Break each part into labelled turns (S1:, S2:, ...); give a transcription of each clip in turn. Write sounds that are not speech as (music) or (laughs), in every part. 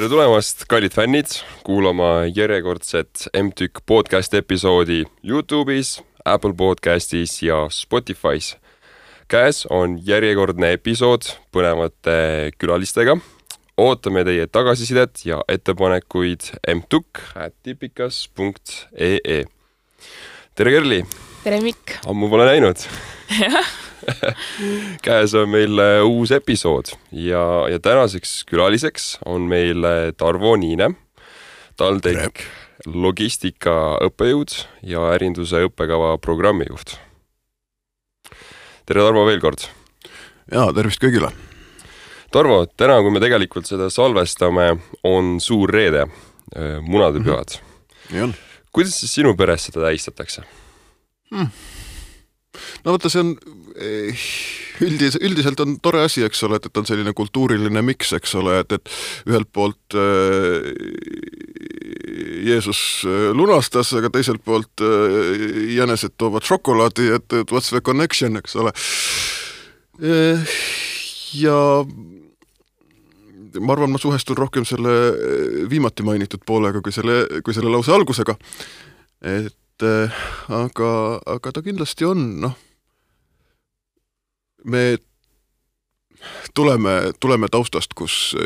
S1: tere tulemast, kallid fännid, kuulama järjekordset M-tükk podcasti episoodi Youtube'is, Apple podcastis ja Spotify's. käes on järjekordne episood põnevate külalistega. ootame teie tagasisidet ja ettepanekuid mtukk.tipikas.ee. tere, Kerli!
S2: tere, Mikk!
S1: ammu pole näinud (laughs)
S2: jah (laughs)
S1: käes on meil äh, uus episood ja, ja tänaseks külaliseks on meil äh, Tarvo Niine, TalTech logistika õppejõud ja ärinduse õppekava programmijuht. tere, Tarvo, veel kord!
S3: jaa, tervist kõigile!
S1: Tarvo, täna, kui me tegelikult seda salvestame, on suur reede, äh, munadepühad mm.
S3: -hmm. nii on.
S1: kuidas siis sinu peres seda tähistatakse
S3: hmm.? No vaata, see on eh, üldis-, üldiselt on tore asi, eks ole, et, et on selline kultuuriline miks, eks ole, et, et ühelt poolt äh, Jeesus eh, lunastas, aga teiselt poolt äh, jänesed toovad šokolaadi, et, et what's the connection, eks ole. ja ma arvan, ma suhestun rohkem selle viimati mainitud poolega kui selle, kui selle lause algusega. et aga, aga ta kindlasti on, noh. Me tuleme, tuleme taustast, kus,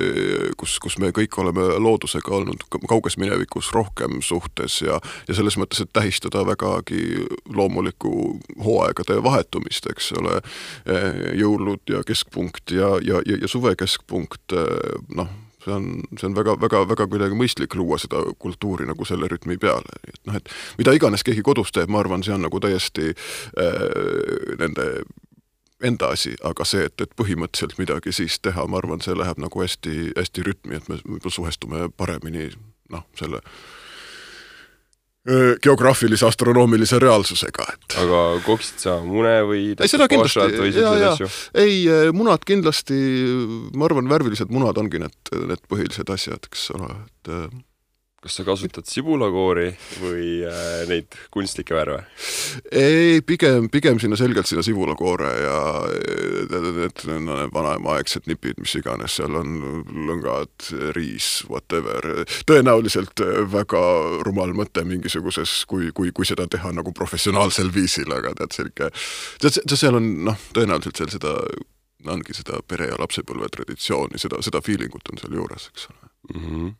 S3: kus, kus me kõik oleme loodusega olnud kauges minevikus rohkem suhtes ja, ja selles mõttes, et tähistada vägagi loomulikku hooaegade vahetumist, eks ole, jõulud ja keskpunkt ja, ja, ja, ja suve keskpunkt, noh, see on, see on väga, väga, väga kuidagi mõistlik luua seda kultuuri nagu selle rütmi peale, et noh, et mida iganes keegi kodus teeb, ma arvan, see on nagu täiesti äh, nende enda asi, aga see, et, et põhimõtteliselt midagi siis teha, ma arvan, see läheb nagu hästi, hästi rütmi, et me võib-olla suhestume paremini noh, selle geograafilise astronoomilise reaalsusega, et.
S1: aga koksid sa mune või
S3: ei, seda kindlasti, jaa, jaa, ei, munad kindlasti, ma arvan, värvilised munad ongi need, need põhilised asjad, eks ole, et
S1: kas sa kasutad sibulakoori või äh, neid kunstlikke värve?
S3: ei, pigem, pigem sinna selgelt sinna sibulakoore ja need no, vanaemaaegsed nipid, mis iganes seal on, lõngad, riis, whatever. tõenäoliselt väga rumal mõte mingisuguses, kui, kui, kui seda teha nagu professionaalsel viisil, aga tead, selline, tead, seal on noh, tõenäoliselt seal seda ongi seda pere- ja lapsepõlve traditsiooni, seda, seda feelingut on seal juures, eks ole mm. -hmm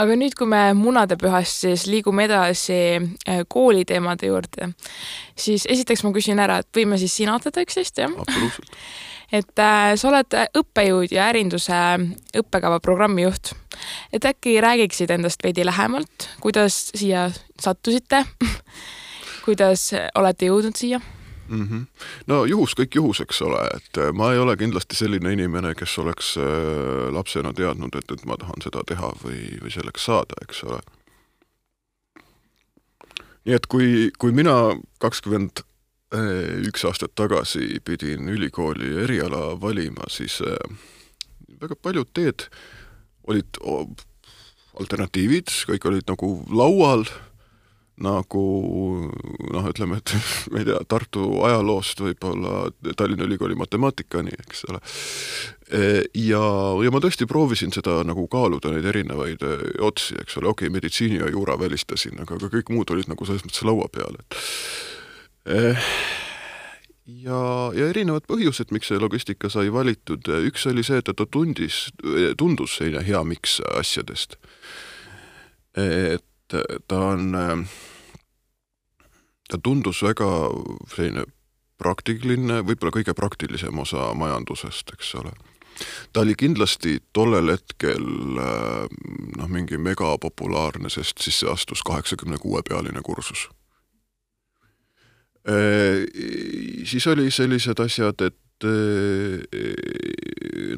S2: aga nüüd, kui me munadepühast siis liigume edasi äh, kooliteemade juurde, siis esiteks ma küsin ära, et võime siis sinatada üksteist, jah?
S3: absoluutselt. (laughs)
S2: et äh, sa oled õppejõud ja ärinduse õppekava programmijuht. et äkki räägiksid endast veidi lähemalt, kuidas siia sattusite (laughs) kuidas olete jõudnud siia?
S3: Mm. -hmm. no juhus kõik juhus, eks ole, et äh, ma ei ole kindlasti selline inimene, kes oleks äh, lapsena teadnud, et, et ma tahan seda teha või, või selleks saada, eks ole. nii et kui, kui mina kakskümmend üks aastat tagasi pidin ülikooli eriala valima, siis äh, väga paljud teed olid alternatiivid, kõik olid nagu laual nagu noh, ütleme, et (laughs) ma ei tea, Tartu ajaloost võib-olla Tallinna Ülikooli matemaatikani, eks ole. ja, ja ma tõesti proovisin seda nagu kaaluda, neid erinevaid eh, otsi, eks ole, okei okay,, meditsiini ja juura välistasin, aga, aga kõik muud olid nagu selles mõttes laua peal, et eh, ja, ja erinevad põhjused, miks see logistika sai valitud, üks oli see, et ta tundis, tundus selline hea miks asjadest. et ta on ta tundus väga selline praktiline, võib-olla kõige praktilisem osa majandusest, eks ole. ta oli kindlasti tollel hetkel noh, mingi megapopulaarne, sest sisse astus kaheksakümne kuue pealine kursus. Siis oli sellised asjad, et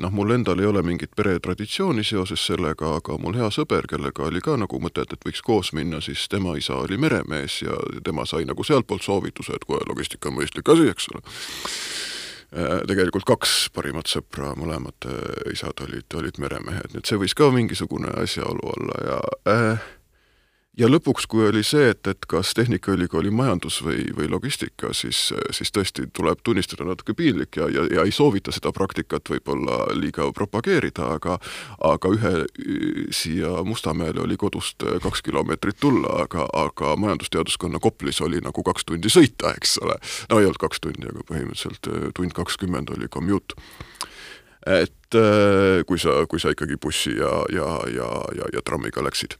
S3: noh, mul endal ei ole mingit peretraditsiooni seoses sellega, aga mul hea sõber, kellega oli ka nagu mõte, et, võiks koos minna, siis tema isa oli meremees ja tema sai nagu sealtpoolt soovituse, et kohe logistika on mõistlik asi, eks ole. tegelikult kaks parimat sõpra, mõlemad isad olid, olid meremehed, nii et see võis ka mingisugune asjaolu olla ja äh, ja lõpuks, kui oli see, et, et kas Tehnikaülikooli majandus või, või logistika, siis, siis tõesti tuleb tunnistada natuke piinlik ja, ja, ja ei soovita seda praktikat võib-olla liiga propageerida, aga aga ühe siia Mustamäele oli kodust kaks kilomeetrit tulla, aga, aga majandusteaduskonna Koplis oli nagu kaks tundi sõita, eks ole. no ei olnud kaks tundi, aga põhimõtteliselt tund kakskümmend oli commute et kui sa, kui sa ikkagi bussi ja, ja, ja, ja, ja trammiga läksid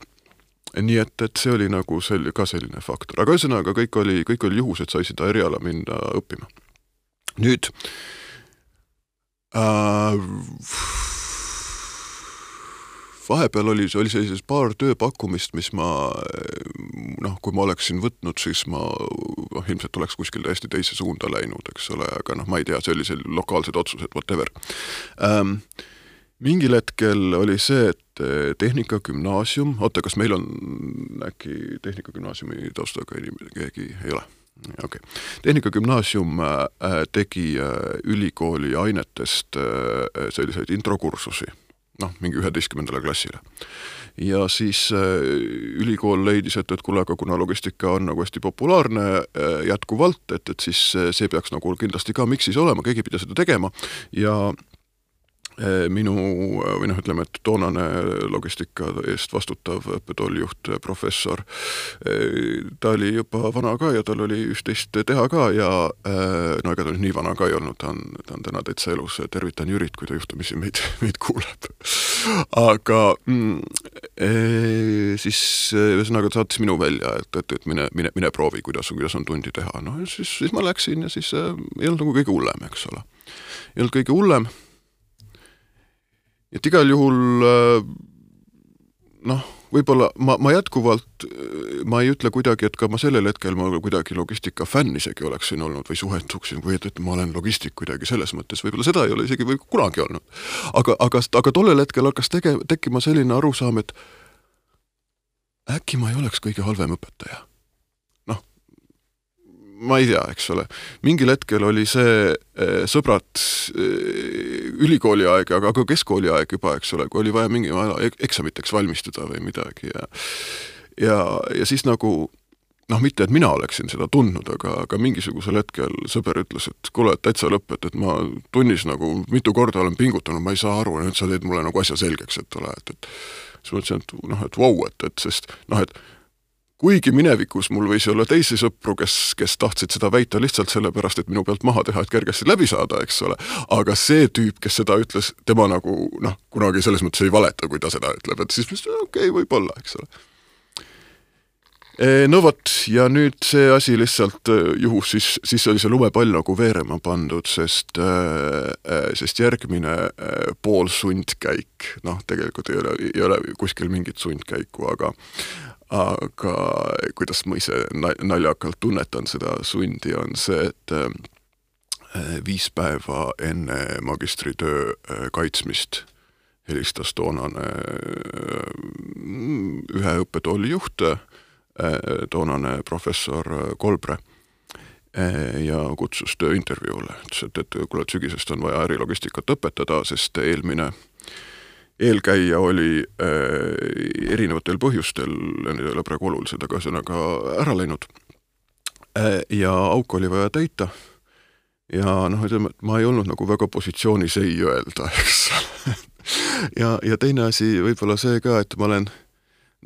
S3: nii et, et see oli nagu sel-, ka selline faktor, aga ühesõnaga kõik oli, kõik oli juhus, et sai seda eriala minna õppima. nüüd äh, vahepeal oli, oli sellises paar tööpakkumist, mis ma noh, kui ma oleksin võtnud, siis ma noh, ilmselt oleks kuskil täiesti teise suunda läinud, eks ole, aga noh, ma ei tea, see oli selline lokaalsed otsused, whatever ähm, mingil hetkel oli see, et eh, Tehnikagümnaasium, oota, kas meil on äkki Tehnikagümnaasiumi taustaga inimene, keegi ei ole? okei okay., Tehnikagümnaasium äh, tegi äh, ülikooli ainetest selliseid introkursusi, noh, mingi üheteistkümnendale klassile. ja siis ülikool leidis, et, et kuule, aga kuna logistika on nagu hästi populaarne jätkuvalt, et, et siis see peaks nagu kindlasti ka Miksis olema, keegi pidi seda tegema ja Eh, minu või noh, ütleme, et toonane logistika eest vastutav õppetoolijuht, professor, eh, ta oli juba vana ka ja tal oli üht-teist teha ka ja eh, no ega ta nüüd nii vana ka ei olnud, ta on, ta on täna täitsa elus, tervitan Jürit, kui ta juhtumisi meid, (laughs) meid kuuleb. aga mm, siis ühesõnaga ta saatis minu välja, et, et, et mine, mine, mine proovi, kuidas, kuidas on tundi teha, noh ja siis, siis ma läksin ja siis ei olnud nagu kõige hullem, eks ole. ei olnud kõige hullem et igal juhul äh, noh, võib-olla ma, ma jätkuvalt, äh, ma ei ütle kuidagi, et ka ma sellel hetkel ma kuidagi logistika fänn isegi oleksin olnud või suhetuksin või et, et ma olen logistik kuidagi selles mõttes, võib-olla seda ei ole isegi või kunagi olnud. aga, aga, aga tollel hetkel hakkas tege-, tekkima selline arusaam, et äkki ma ei oleks kõige halvem õpetaja ma ei tea, eks ole, mingil hetkel oli see eh, sõbrad eh, ülikooli aeg, aga ka keskkooli aeg juba, eks ole, kui oli vaja mingi eksamiteks valmistuda või midagi ja ja, ja siis nagu noh, mitte et mina oleksin seda tundnud, aga, aga mingisugusel hetkel sõber ütles, et kuule, et täitsa lõpp, et, et ma tunnis nagu mitu korda olen pingutanud, ma ei saa aru nüüd sa teed mulle nagu asja selgeks, et ole, et, et siis mõtlesin, et noh, et vau wow,, et, et sest noh, et kuigi minevikus mul võis olla teisi sõpru, kes, kes tahtsid seda väita lihtsalt sellepärast, et minu pealt maha teha, et kergesti läbi saada, eks ole, aga see tüüp, kes seda ütles, tema nagu noh, kunagi selles mõttes ei valeta, kui ta seda ütleb, et siis okei okay,, võib-olla, eks ole. No vot, ja nüüd see asi lihtsalt e, juhus, siis, siis oli see lumepall nagu veerema pandud, sest, e, sest järgmine pool sundkäik, noh, tegelikult ei ole, ei ole kuskil mingit sundkäiku, aga aga kuidas ma ise naljakalt tunnetan seda sundi, on see, et äh, viis päeva enne magistritöö äh, kaitsmist helistas toonane äh, ühe õppetooli juht, toonane professor Kolbre ja kutsus tööintervjuule, ütles, et, et kuule, et sügisest on vaja ärilogistikat õpetada, sest eelmine äh, eelkäija oli äh, erinevatel põhjustel, need ei ole praegu olulised, aga ühesõnaga ära läinud äh,. ja auk oli vaja täita. ja noh, ütleme, et ma ei olnud nagu väga positsioonis ei öelda, eks (laughs) ja, ja teine asi võib-olla see ka, et ma olen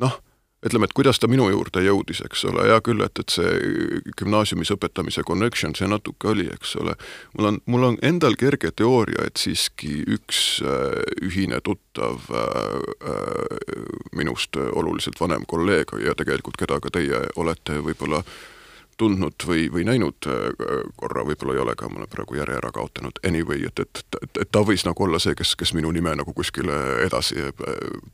S3: noh ütleme, et kuidas ta minu juurde jõudis, eks ole, hea küll, et, et see gümnaasiumis õpetamise connection, see natuke oli, eks ole. mul on, mul on endal kerge teooria, et siiski üks äh, ühine tuttav äh, äh, minust oluliselt vanem kolleeg ja tegelikult keda ka teie olete võib-olla äh, tundnud või, või näinud äh, korra, võib-olla ei ole ka, ma olen praegu järje ära kaotanud, anyway, et, et, et, et ta võis nagu olla see, kes, kes minu nime nagu kuskile edasi äh,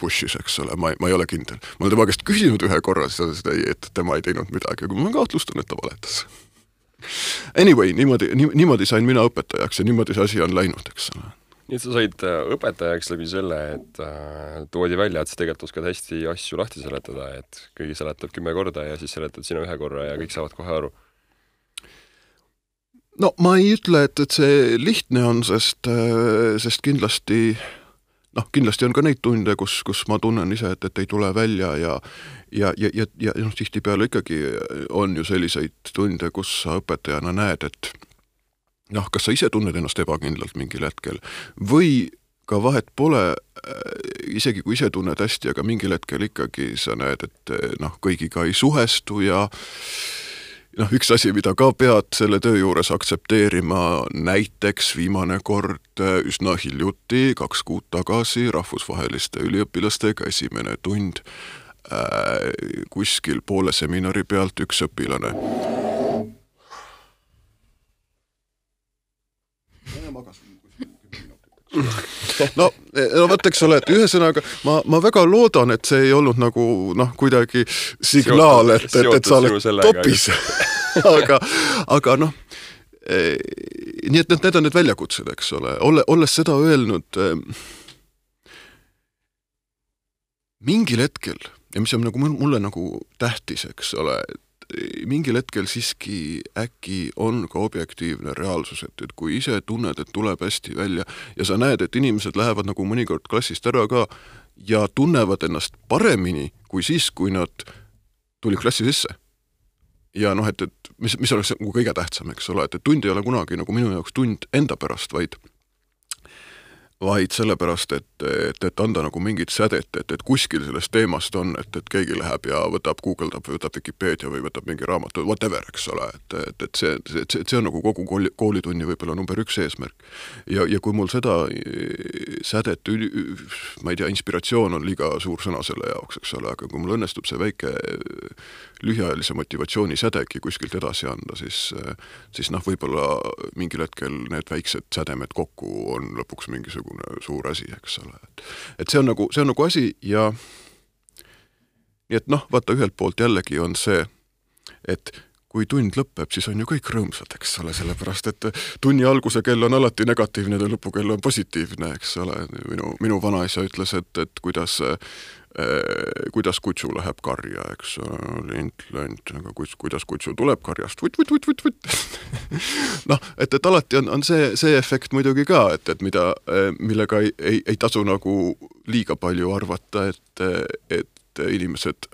S3: push'is, eks ole, ma, ma ei ole kindel. ma olen tema käest küsinud ühe korra, siis ta ütles, et ei, et tema ei teinud midagi, aga ma kahtlustan, et ta valetas. Anyway, niimoodi, niimoodi sain mina õpetajaks ja niimoodi see asi on läinud, eks ole
S1: nii et sa said äh, õpetajaks läbi selle, et äh, toodi välja, et sa tegelikult oskad hästi asju lahti seletada, et keegi seletab kümme korda ja siis seletad sina ühe korra ja kõik saavad kohe aru?
S3: no ma ei ütle, et, et see lihtne on, sest, äh, sest kindlasti noh, kindlasti on ka neid tunde, kus, kus ma tunnen ise, et, et ei tule välja ja ja, ja, ja, ja noh, tihtipeale ikkagi on ju selliseid tunde, kus sa õpetajana näed, et noh, kas sa ise tunned ennast ebakindlalt mingil hetkel või ka vahet pole, isegi kui ise tunned hästi, aga mingil hetkel ikkagi sa näed, et noh, kõigiga ei suhestu ja noh, üks asi, mida ka pead selle töö juures aktsepteerima, näiteks viimane kord äh, üsna hiljuti, kaks kuud tagasi rahvusvaheliste üliõpilastega esimene tund äh, kuskil poole seminari pealt üks õpilane. No, no vot, eks ole, et ühesõnaga ma, ma väga loodan, et see ei olnud nagu noh, kuidagi signaal, et, et, et sa oled topis. (laughs) aga, aga noh eh,, nii et need, need on need väljakutsed, eks ole, olle, olles seda öelnud eh,, mingil hetkel ja mis on nagu mulle nagu tähtis, eks ole, mingil hetkel siiski äkki on ka objektiivne reaalsus, et, et kui ise tunned, et tuleb hästi välja ja sa näed, et inimesed lähevad nagu mõnikord klassist ära ka ja tunnevad ennast paremini kui siis, kui nad tulid klassi sisse. ja noh, et, et mis, mis oleks nagu kõige tähtsam, eks ole, et, et tund ei ole kunagi nagu minu jaoks tund enda pärast, vaid vaid sellepärast, et, et, et anda nagu mingit sädet, et, et kuskil sellest teemast on, et, et keegi läheb ja võtab, guugeldab või võtab Vikipeedia või võtab mingi raamatu, whatever, eks ole, et, et, et see, see, see on nagu kogu kooli, koolitunni võib-olla number üks eesmärk. ja, ja kui mul seda sädet, ma ei tea, inspiratsioon on liiga suur sõna selle jaoks, eks ole, aga kui mul õnnestub see väike lühiajalise motivatsiooni sädegi kuskilt edasi anda, siis siis noh, võib-olla mingil hetkel need väiksed sädemed kokku on lõpuks mingisugune suur asi, eks ole, et et see on nagu, see on nagu asi ja nii et noh, vaata ühelt poolt jällegi on see, et kui tund lõpeb, siis on ju kõik rõõmsad, eks ole, sellepärast et tunni alguse kell on alati negatiivne ja lõpukell on positiivne, eks ole, minu, minu vanaisa ütles, et, et kuidas kuidas kutsu läheb karja, eks lint, lint, aga kus, kuidas kutsu tuleb karjast vutt, vutt, vutt, vutt, vutt. (laughs) noh, et, et alati on, on see, see efekt muidugi ka, et, et mida, äh, millega ei, ei, ei tasu nagu liiga palju arvata, et, et inimesed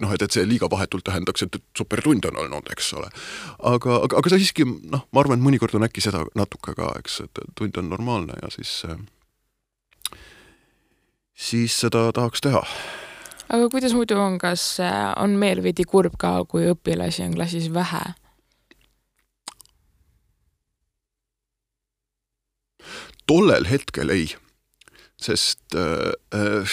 S3: noh, et, et see liiga vahetult tähendaks, et, et supertund on olnud, eks ole. aga, aga, aga see siiski noh, ma arvan, et mõnikord on äkki seda natuke ka, eks, et tund on normaalne ja siis äh, siis seda tahaks teha.
S2: aga kuidas muidu on, kas äh, on meel veidi kurb ka, kui õpilasi on klassis vähe?
S3: tollel hetkel ei, sest äh, Äh,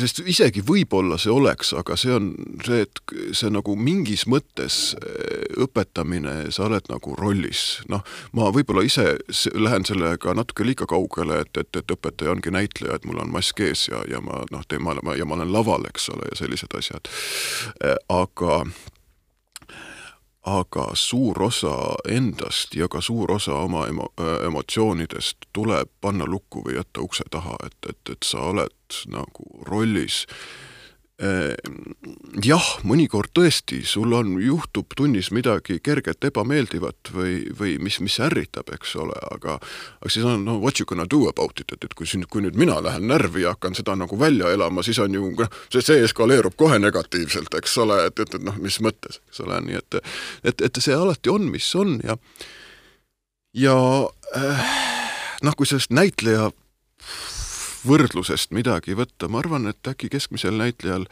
S3: sest isegi võib-olla see oleks, aga see on see, et see nagu mingis mõttes äh, õpetamine, sa oled nagu rollis, noh, ma võib-olla ise lähen sellega natuke liiga kaugele, et, et, et õpetaja ongi näitleja, et mul on mask ees ja, ja ma noh, teen, ma, ja ma olen laval, eks ole, ja sellised asjad. Äh, aga aga suur osa endast ja ka suur osa oma emo-, emotsioonidest tuleb panna lukku või jätta ukse taha, et, et, et sa oled nagu rollis jah, mõnikord tõesti, sul on, juhtub tunnis midagi kerget ebameeldivat või, või mis, mis ärritab, eks ole, aga aga siis on no what you gonna do about it, et, et kui siin, kui nüüd mina lähen närvi ja hakkan seda nagu välja elama, siis on ju noh, see, see eskaleerub kohe negatiivselt, eks ole, et, et, et noh, mis mõttes, eks ole, nii et et, et see alati on, mis on ja ja äh, noh, kui sellest näitleja võrdlusest midagi võtta, ma arvan, et äkki keskmisel näitlejal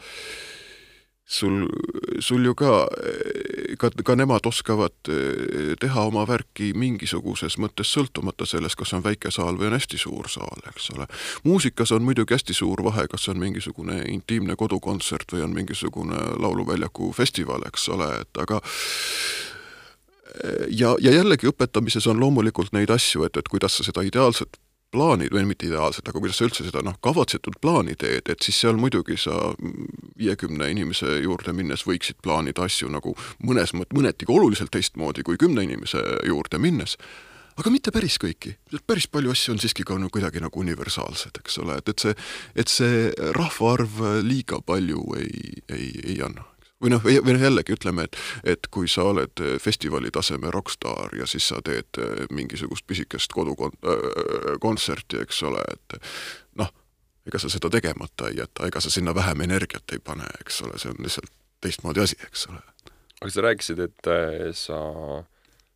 S3: sul, sul ju ka, ka, ka nemad oskavad eh, teha oma värki mingisuguses mõttes sõltumata sellest, kas on väike saal või on hästi suur saal, eks ole. muusikas on muidugi hästi suur vahe, kas on mingisugune intiimne kodukontsert või on mingisugune lauluväljaku festival, eks ole, et aga ja, ja jällegi õpetamises on loomulikult neid asju, et, et kuidas sa seda ideaalset plaani, või mitte ideaalselt, aga kuidas sa üldse seda noh, kavatsetud plaani teed, et siis seal muidugi sa viiekümne inimese juurde minnes võiksid plaanida asju nagu mõnes mõt-, mõneti oluliselt teistmoodi kui kümne inimese juurde minnes, aga mitte päris kõiki, päris palju asju on siiski ka no, kuidagi nagu universaalsed, eks ole, et, et see, et see rahvaarv liiga palju ei, ei, ei anna. Või noh, või noh jällegi ütleme, et, et kui sa oled festivali taseme rokkstaar ja siis sa teed mingisugust pisikest kodukontserti, eks ole, et noh, ega sa seda tegemata ei jäta, ega sa sinna vähem energiat ei pane, eks ole, see on lihtsalt teistmoodi asi, eks ole.
S1: aga sa rääkisid, et sa vist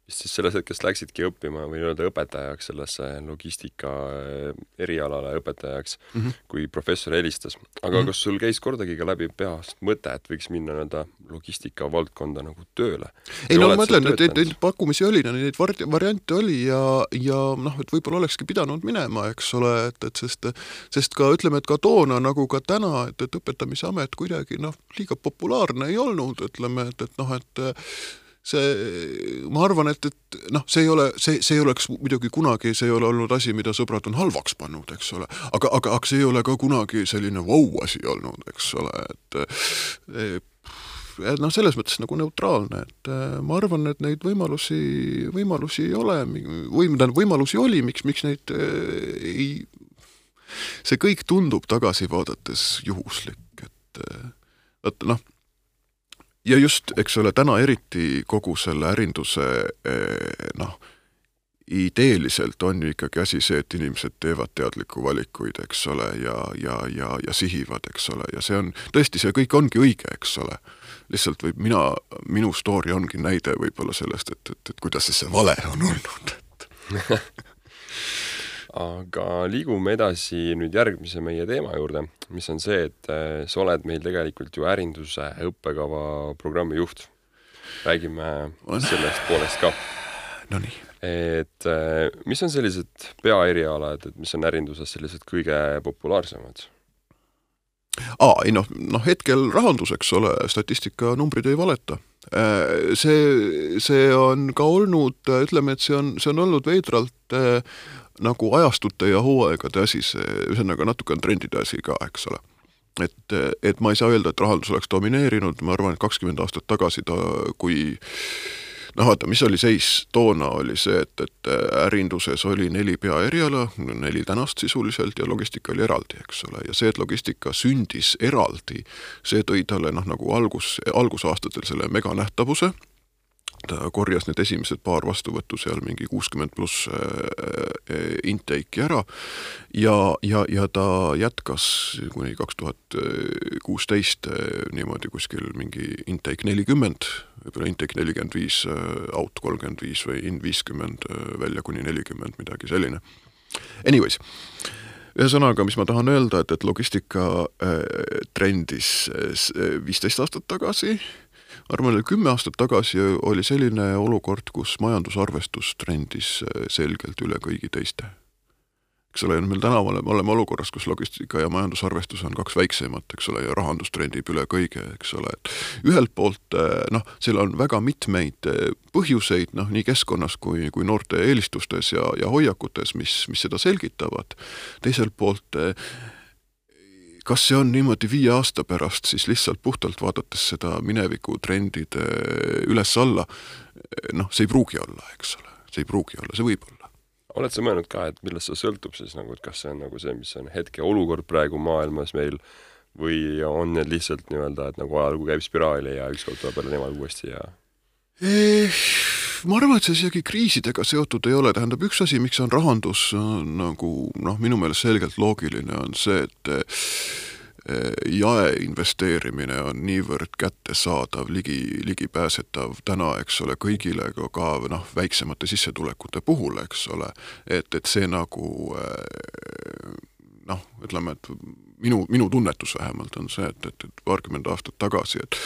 S1: siis sellest hetkest läksidki õppima või nii-öelda õpetajaks sellesse logistika eh, erialale õpetajaks mm, -hmm. kui professor helistas. aga mm -hmm. kas sul käis kordagi ka läbi peast mõte, et võiks minna nii-öelda logistika valdkonda nagu tööle?
S3: ei no ma mõtlen, et neid pakkumisi oli, neid variante oli ja, ja noh, et võib-olla olekski pidanud minema, eks ole, et, et sest, sest ka ütleme, et ka toona nagu ka täna, et, et õpetamise amet kuidagi noh, liiga populaarne ei olnud, ütleme, et, et noh, et see, ma arvan, et, et noh, see ei ole, see, see ei oleks muidugi kunagi, see ei ole olnud asi, mida sõbrad on halvaks pannud, eks ole, aga, aga, aga see ei ole ka kunagi selline vau-asi olnud, eks ole, et noh, selles mõttes nagu neutraalne, et ma arvan, et neid võimalusi, võimalusi ei ole või tähendab, võimalusi oli, miks, miks neid ei, see kõik tundub tagasi vaadates juhuslik, et vot noh ja just, eks ole, täna eriti kogu selle ärinduse eh, noh, ideeliselt on ju ikkagi asi see, et inimesed teevad teadlikku valikuid, eks ole, ja, ja, ja, ja sihivad, eks ole, ja see on, tõesti, see kõik ongi õige, eks ole. lihtsalt võib mina, minu story ongi näide võib-olla sellest, et, et, et kuidas see vale on olnud, et (laughs)
S1: aga liigume edasi nüüd järgmise meie teema juurde, mis on see, et äh, sa oled meil tegelikult ju ärinduse õppekava programmi juht. räägime olen. sellest poolest ka.
S3: Nonii.
S1: et äh, mis on sellised peaerialad, et mis on ärinduses sellised kõige populaarsemad?
S3: aa, ei noh, noh hetkel rahandus, eks ole, statistikanumbrid ei valeta äh, see, see on ka olnud, ütleme, et see on, see on olnud veidralt nagu ajastute ja hooaegade asi, see ühesõnaga natuke on trendide asi ka, eks ole. et, et ma ei saa öelda, et rahandus oleks domineerinud, ma arvan, et kakskümmend aastat tagasi ta, kui noh, vaata, mis oli seis toona, oli see, et, et ärinduses oli neli peaeriala, neli tänast sisuliselt ja logistika oli eraldi, eks ole, ja see, et logistika sündis eraldi, see tõi talle noh, nagu algus, algusaastatel selle meganähtavuse ta korjas need esimesed paar vastuvõttu seal mingi kuuskümmend pluss äh, äh, intake'i ära ja, ja, ja ta jätkas kuni kaks tuhat kuusteist äh, niimoodi kuskil mingi intake nelikümmend, võib-olla intake nelikümmend viis, out kolmkümmend viis või in viiskümmend, välja kuni nelikümmend, midagi selline. Anyways, ühesõnaga, mis ma tahan öelda, et, et logistika äh, trendis viisteist aastat tagasi äh, arvan, et kümme aastat tagasi oli selline olukord, kus majandusarvestus trendis äh, selgelt üle kõigi teiste. eks ole, meil täna oleme, oleme olukorras, kus logistika ja majandusarvestus on kaks väiksemat, eks ole, ja rahandus trendib üle kõige, eks ole, et ühelt poolt äh, noh, seal on väga mitmeid äh, põhjuseid, noh, nii keskkonnas kui, kui noorte eelistustes ja, ja hoiakutes, mis, mis seda selgitavad, teiselt poolt kas see on niimoodi viie aasta pärast, siis lihtsalt puhtalt vaadates seda mineviku trendide üles-alla, noh, see ei pruugi olla, eks ole, see ei pruugi olla, see võib olla.
S1: oled sa mõelnud ka, et millest see sõltub siis nagu, et kas see on nagu see, mis on hetkeolukord praegu maailmas meil või on need lihtsalt nii-öelda, et nagu ajalugu käib spiraali ja ükskord tuleb jälle nemad uuesti ja
S3: eh, ma arvan, et see isegi kriisidega seotud ei ole, tähendab üks asi, miks on rahandus nagu noh, minu meelest selgelt loogiline, on see, et eh, jaeinvesteerimine on niivõrd kättesaadav, ligi, ligipääsetav täna, eks ole, kõigile ka, ka noh, väiksemate sissetulekute puhul, eks ole, et, et see nagu eh, noh, ütleme, et minu, minu tunnetus vähemalt on see, et, et, et paarkümmend aastat tagasi, et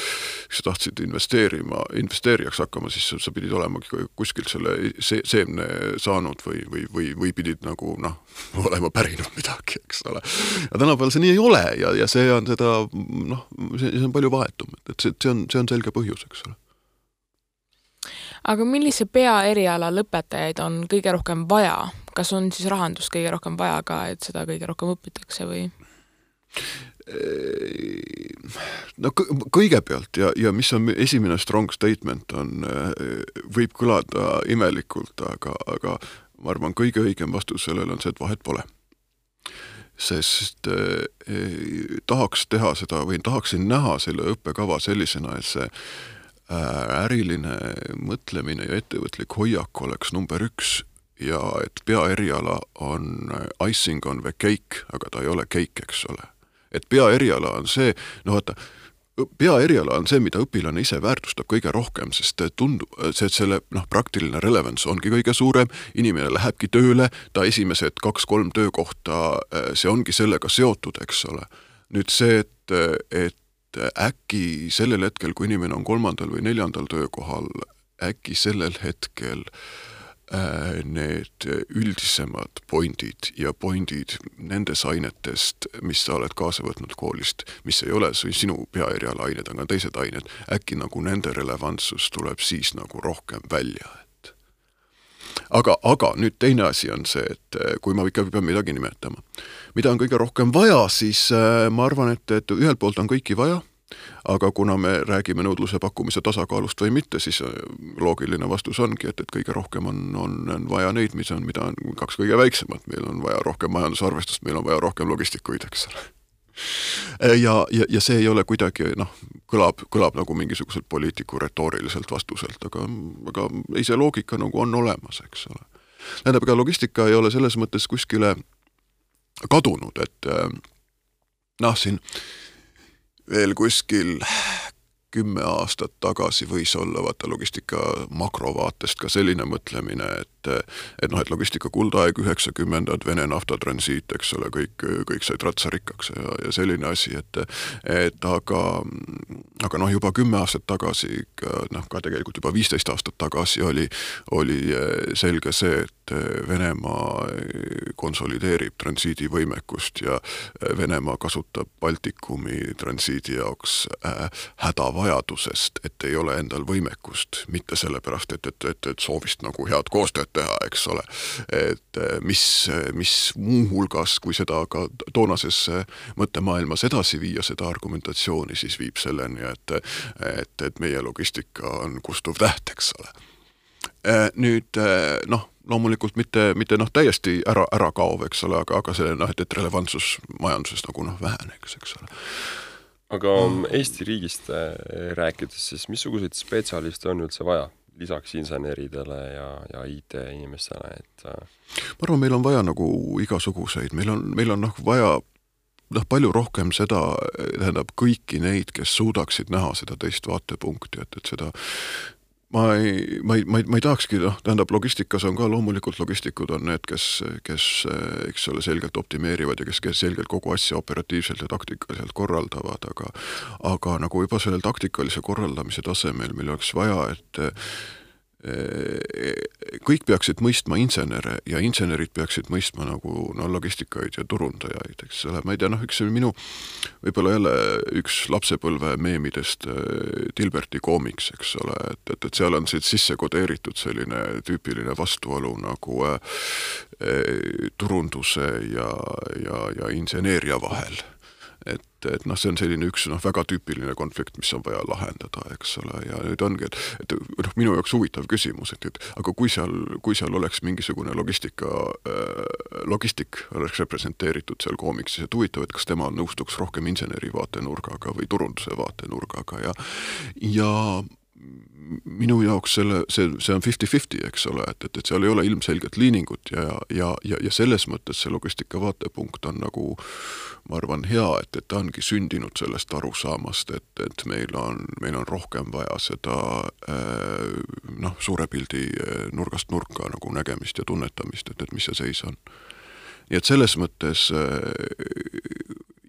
S3: kui sa tahtsid investeerima, investeerijaks hakkama, siis sa, sa pidid olema kuskilt selle see, seemne saanud või, või, või, või pidid nagu noh, (laughs) olema pärinud midagi, eks ole. ja tänapäeval see nii ei ole ja, ja see on seda noh, see, see on palju vahetum, et, et see, see on, see on selge põhjus, eks ole
S2: aga millise peaeriala lõpetajaid on kõige rohkem vaja, kas on siis rahandust kõige rohkem vaja ka, et seda kõige rohkem õpitakse või?
S3: No kõigepealt ja, ja mis on esimene strong statement, on, võib kõlada imelikult, aga, aga ma arvan, kõige õigem vastus sellele on see, et vahet pole. sest eh, tahaks teha seda või tahaksin näha selle õppekava sellisena, et see äh, äriline mõtlemine ja ettevõtlik hoiak oleks number üks ja et peaeriala on icing on the cake, aga ta ei ole cake, eks ole. Et peaeriala on see, no vaata, peaeriala on see, mida õpilane ise väärtustab kõige rohkem, sest tundub, see, selle noh, praktiline relevance ongi kõige suurem, inimene lähebki tööle, ta esimesed kaks-kolm töökohta, see ongi sellega seotud, eks ole. nüüd see, et, et äkki sellel hetkel, kui inimene on kolmandal või neljandal töökohal, äkki sellel hetkel Äh, need üldisemad pointid ja pointid nendest ainetest, mis sa oled kaasa võtnud koolist, mis ei ole sinu peaeriala ained, aga teised ained, äkki nagu nende relevantsus tuleb siis nagu rohkem välja, et. Aga, aga nüüd teine asi on see, et äh, kui ma ikka pean midagi nimetama, mida on kõige rohkem vaja, siis äh, ma arvan, et, et ühelt poolt on kõiki vaja aga kuna me räägime nõudluse-pakkumise tasakaalust või mitte, siis äh, loogiline vastus ongi, et, et kõige rohkem on, on, on vaja neid, mis on, mida on kaks kõige väiksemat, meil on vaja rohkem majandusarvestust, meil on vaja rohkem logistikuid, eks ole äh, ja, ja, ja see ei ole kuidagi noh, kõlab, kõlab nagu mingisuguselt poliitiku retooriliselt vastuselt, aga, aga ei, see loogika nagu on olemas, eks ole. tähendab, ega logistika ei ole selles mõttes kuskile kadunud, et äh, noh, siin veel kuskil kümme aastat tagasi võis olla vaata logistika makrovaatest ka selline mõtlemine, et et noh, et logistika kuldaeg, üheksakümnendad, Vene naftatransiit, eks ole, kõik, kõik said ratsarikkaks ja, ja selline asi, et et aga, aga noh, juba kümme aastat tagasi, noh ka tegelikult juba viisteist aastat tagasi oli, oli selge see, et Venemaa konsolideerib transiidivõimekust ja Venemaa kasutab Baltikumi transiidi jaoks äh, hädavajadust vajadusest, et ei ole endal võimekust, mitte sellepärast, et, et, et, et soovist nagu head koostööd teha, eks ole. et eh, mis, mis muuhulgas, kui seda ka toonases mõttemaailmas edasi viia, seda argumentatsiooni, siis viib selleni, et, et, et meie logistika on kustuv täht, eks ole. Eh, nüüd eh, noh, loomulikult mitte, mitte noh, täiesti ära, ära kaov, eks ole, aga, aga see noh, et, et relevantsus majanduses nagu noh, väheneks, eks ole
S1: aga mm. Eesti riigist rääkides, siis missuguseid spetsialiste on üldse vaja, lisaks inseneridele ja, ja IT-inimestele, et äh?
S3: ma arvan, meil on vaja nagu igasuguseid, meil on, meil on noh, vaja noh, palju rohkem seda, tähendab kõiki neid, kes suudaksid näha seda teist vaatepunkti, et, et seda ma ei, ma ei, ma ei, ma ei tahakski, noh, tähendab, logistikas on ka loomulikult logistikud on need, kes, kes eks ole, selgelt optimeerivad ja kes, kes selgelt kogu asja operatiivselt ja taktikaliselt korraldavad, aga aga nagu juba sellel taktikalise korraldamise tasemel meil oleks vaja, et kõik peaksid mõistma insenere ja insenerid peaksid mõistma nagu no logistikaid ja turundajaid, eks ole, ma ei tea, noh, üks minu võib-olla jälle üks lapsepõlve meemidest Dilberti koomiks, eks ole, et, et, et seal on siit sisse kodeeritud selline tüüpiline vastuolu nagu äh, turunduse ja, ja, ja inseneeria vahel et, et noh, see on selline üks noh, väga tüüpiline konflikt, mis on vaja lahendada, eks ole, ja nüüd ongi, et, et noh, minu jaoks huvitav küsimus, et, et aga kui seal, kui seal oleks mingisugune logistika äh,, logistik oleks representeeritud seal koomiksis, et huvitav, et kas tema nõustuks rohkem inseneri vaatenurgaga või turunduse vaatenurgaga ja ja minu jaoks selle, see, see on fifty-fifty, eks ole, et, et, et seal ei ole ilmselget liiningut ja, ja, ja, ja selles mõttes see logistika vaatepunkt on nagu ma arvan, hea, et, et ta ongi sündinud sellest arusaamast, et, et meil on, meil on rohkem vaja seda äh, noh, suure pildi äh, nurgast nurka nagu nägemist ja tunnetamist, et, et mis see seis on. nii et selles mõttes äh,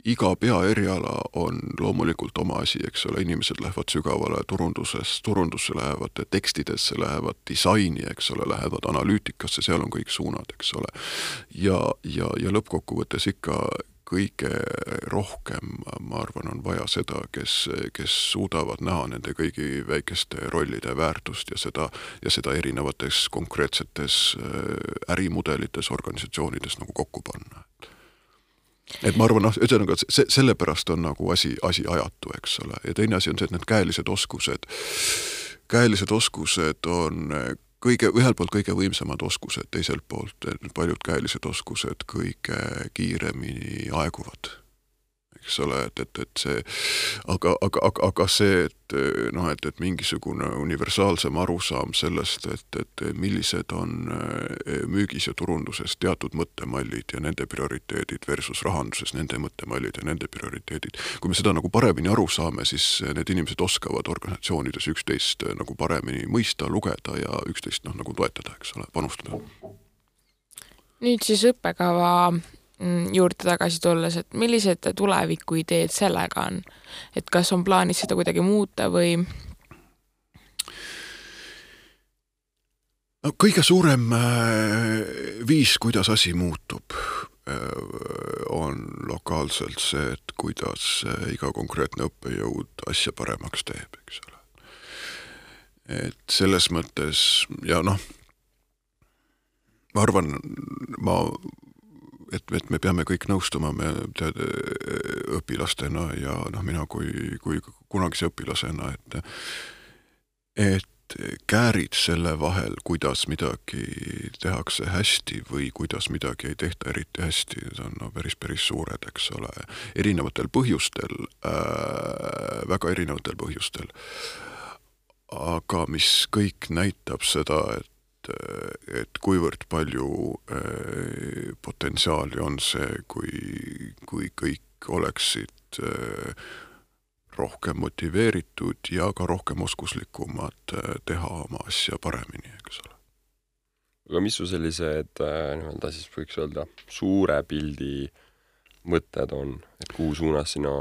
S3: iga peaeriala on loomulikult oma asi, eks ole, inimesed lähevad sügavale turunduses, turundusse lähevad tekstidesse, lähevad disaini, eks ole, lähevad analüütikasse, seal on kõik suunad, eks ole. ja, ja, ja lõppkokkuvõttes ikka kõige rohkem, ma arvan, on vaja seda, kes, kes suudavad näha nende kõigi väikeste rollide väärtust ja seda, ja seda erinevates konkreetsetes äh, ärimudelites, organisatsioonides nagu kokku panna et ma arvan, noh, ühesõnaga see, sellepärast on nagu asi, asi ajatu, eks ole, ja teine asi on see, et need käelised oskused, käelised oskused on kõige, ühelt poolt kõige võimsamad oskused, teiselt poolt paljud käelised oskused kõige kiiremini aeguvad eks ole, et, et, et see, aga, aga, aga, aga see, et noh, et, et mingisugune universaalsem arusaam sellest, et, et millised on eh, müügis ja turunduses teatud mõttemallid ja nende prioriteedid versus rahanduses nende mõttemallid ja nende prioriteedid. kui me seda nagu paremini aru saame, siis need inimesed oskavad organisatsioonides üksteist eh, nagu paremini mõista, lugeda ja üksteist noh, nagu toetada, eks ole, panustada.
S2: nüüd siis õppekava juurde tagasi tulles, et millised tulevikuideed sellega on? et kas on plaanis seda kuidagi muuta või?
S3: no kõige suurem äh, viis, kuidas asi muutub, äh, on lokaalselt see, et kuidas äh, iga konkreetne õppejõud asja paremaks teeb, eks ole. et selles mõttes ja noh, ma arvan, ma et, et me peame kõik nõustuma, me tead õpilastena ja noh, mina kui, kui kunagise õpilasena, et et käärid selle vahel, kuidas midagi tehakse hästi või kuidas midagi ei tehta eriti hästi, need on no päris, päris suured, eks ole, erinevatel põhjustel äh,, väga erinevatel põhjustel. aga mis kõik näitab seda, et et, et kuivõrd palju äh, potentsiaali on see, kui, kui kõik oleksid äh, rohkem motiveeritud ja ka rohkem oskuslikumad äh, teha oma asja paremini, eks ole.
S1: aga mis su sellised nii-öelda siis võiks öelda suure pildi mõtted on, et kuhu suunas sina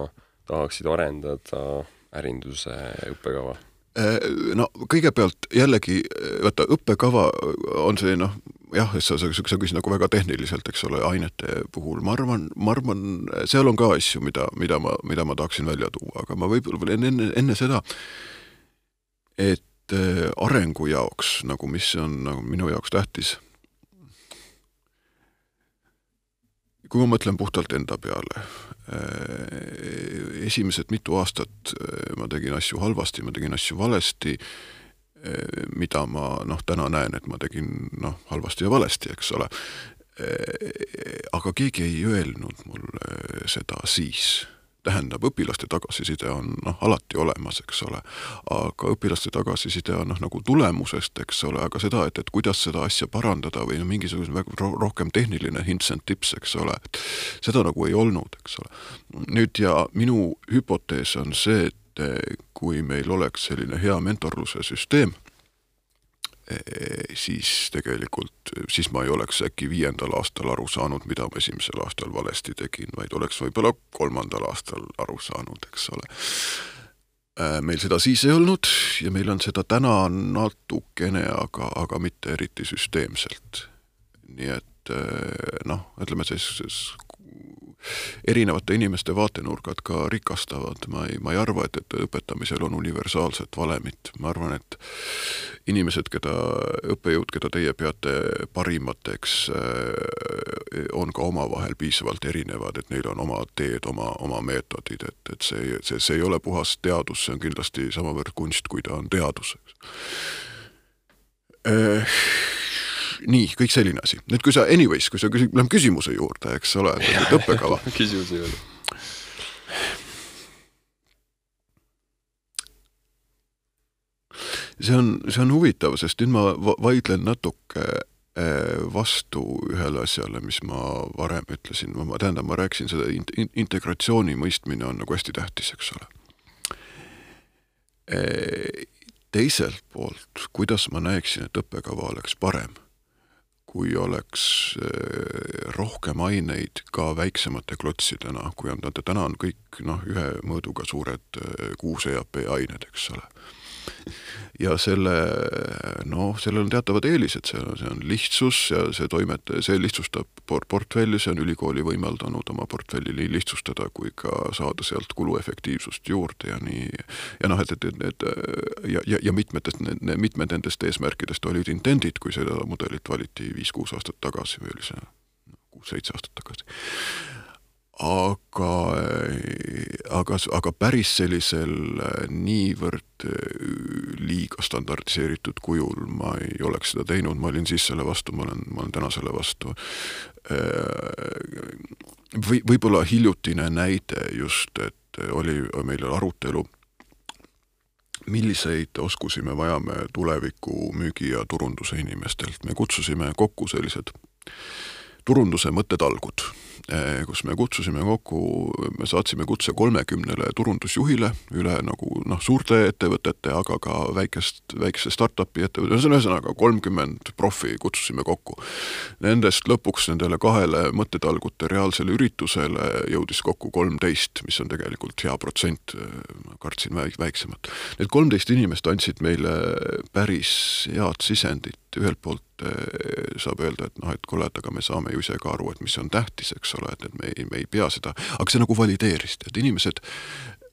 S1: tahaksid arendada ärinduse õppekava?
S3: Äh, no kõigepealt jällegi, vaata õppekava on see noh, jah, sa, sa, sa küsid nagu väga tehniliselt, eks ole, ainete puhul, ma arvan, ma arvan, seal on ka asju, mida, mida ma, mida ma tahaksin välja tuua, aga ma võib-olla veel enne, enne, enne seda, et äh, arengu jaoks nagu, mis on nagu minu jaoks tähtis, kui ma mõtlen puhtalt enda peale, Äh, esimesed mitu aastat äh, ma tegin asju halvasti, ma tegin asju valesti, äh, mida ma noh, täna näen, et ma tegin noh, halvasti ja valesti, eks ole. aga keegi ei öelnud mulle seda siis tähendab, õpilaste tagasiside on noh, alati olemas, eks ole, aga õpilaste tagasiside on noh, nagu tulemusest, eks ole, aga seda, et, et kuidas seda asja parandada või no mingisugune väga rohkem tehniline hints and tips, eks ole, et seda nagu ei olnud, eks ole. nüüd ja minu hüpotees on see, et kui meil oleks selline hea mentorluse süsteem, siis tegelikult, siis ma ei oleks äkki viiendal aastal aru saanud, mida ma esimesel aastal valesti tegin, vaid oleks võib-olla kolmandal aastal aru saanud, eks ole. meil seda siis ei olnud ja meil on seda täna natukene, aga, aga mitte eriti süsteemselt. nii et noh, ütleme siis erinevate inimeste vaatenurgad ka rikastavad, ma ei, ma ei arva, et, et õpetamisel on universaalset valemit, ma arvan, et inimesed, keda, õppejõud, keda teie peate parimateks, eh, on ka omavahel piisavalt erinevad, et neil on oma teed, oma, oma meetodid, et, et see, see, see ei ole puhas teadus, see on kindlasti samavõrd kunst, kui ta on teadus, eks. Eh, nii, kõik selline asi. nüüd, kui sa anyways, kui sa küsid, lähme küsimuse juurde, eks ole, õppekava. (laughs)
S1: Küsimuse juurde.
S3: see on, see on huvitav, sest nüüd ma vaidlen natuke eh, vastu ühele asjale, mis ma varem ütlesin, ma, tähendab, ma rääkisin seda in, in, integratsiooni mõistmine on nagu hästi tähtis, eks ole. Eh, teiselt poolt, kuidas ma näeksin, et õppekava oleks parem, kui oleks äh, rohkem aineid ka väiksemate klotsidena, kui on, täna on kõik noh, ühe mõõduga suured äh, kuus EAP ained, eks ole ja selle noh, sellel on teatavad eelised, see on, see on lihtsus ja see toimet-, see lihtsustab por-, portfelli, see on ülikooli võimaldanud oma portfelli nii lihtsustada kui ka saada sealt kuluefektiivsust juurde ja nii, ja noh, et, et, et need ja, ja, ja mitmetest, mitmed nendest eesmärkidest olid intendid, kui seda mudelit valiti viis-kuus aastat tagasi või oli see kuus-seitse aastat tagasi aga, aga, aga päris sellisel äh, niivõrd äh, liiga standardiseeritud kujul ma ei oleks seda teinud, ma olin siis selle vastu, ma olen, ma olen täna selle vastu. või, võib-olla hiljutine näide just, et oli meil arutelu milliseid oskusi me vajame tuleviku müügi ja turunduse inimestelt, me kutsusime kokku sellised turunduse mõttetalgud kus me kutsusime kokku, me saatsime kutse kolmekümnele turundusjuhile üle nagu noh, suurte ettevõtete, aga ka väikest, väikese startup'i ettevõtte, ühesõnaga kolmkümmend profi kutsusime kokku. Nendest lõpuks nendele kahele mõttetalgute reaalsele üritusele jõudis kokku kolmteist, mis on tegelikult hea protsent, ma kartsin väiksemat. Need kolmteist inimest andsid meile päris head sisendit ühelt poolt eh, saab öelda, et noh, et kuule, et aga me saame ju ise ka aru, et mis on tähtis, eks ole, et, et me ei, me ei pea seda, aga see nagu valideeris, et inimesed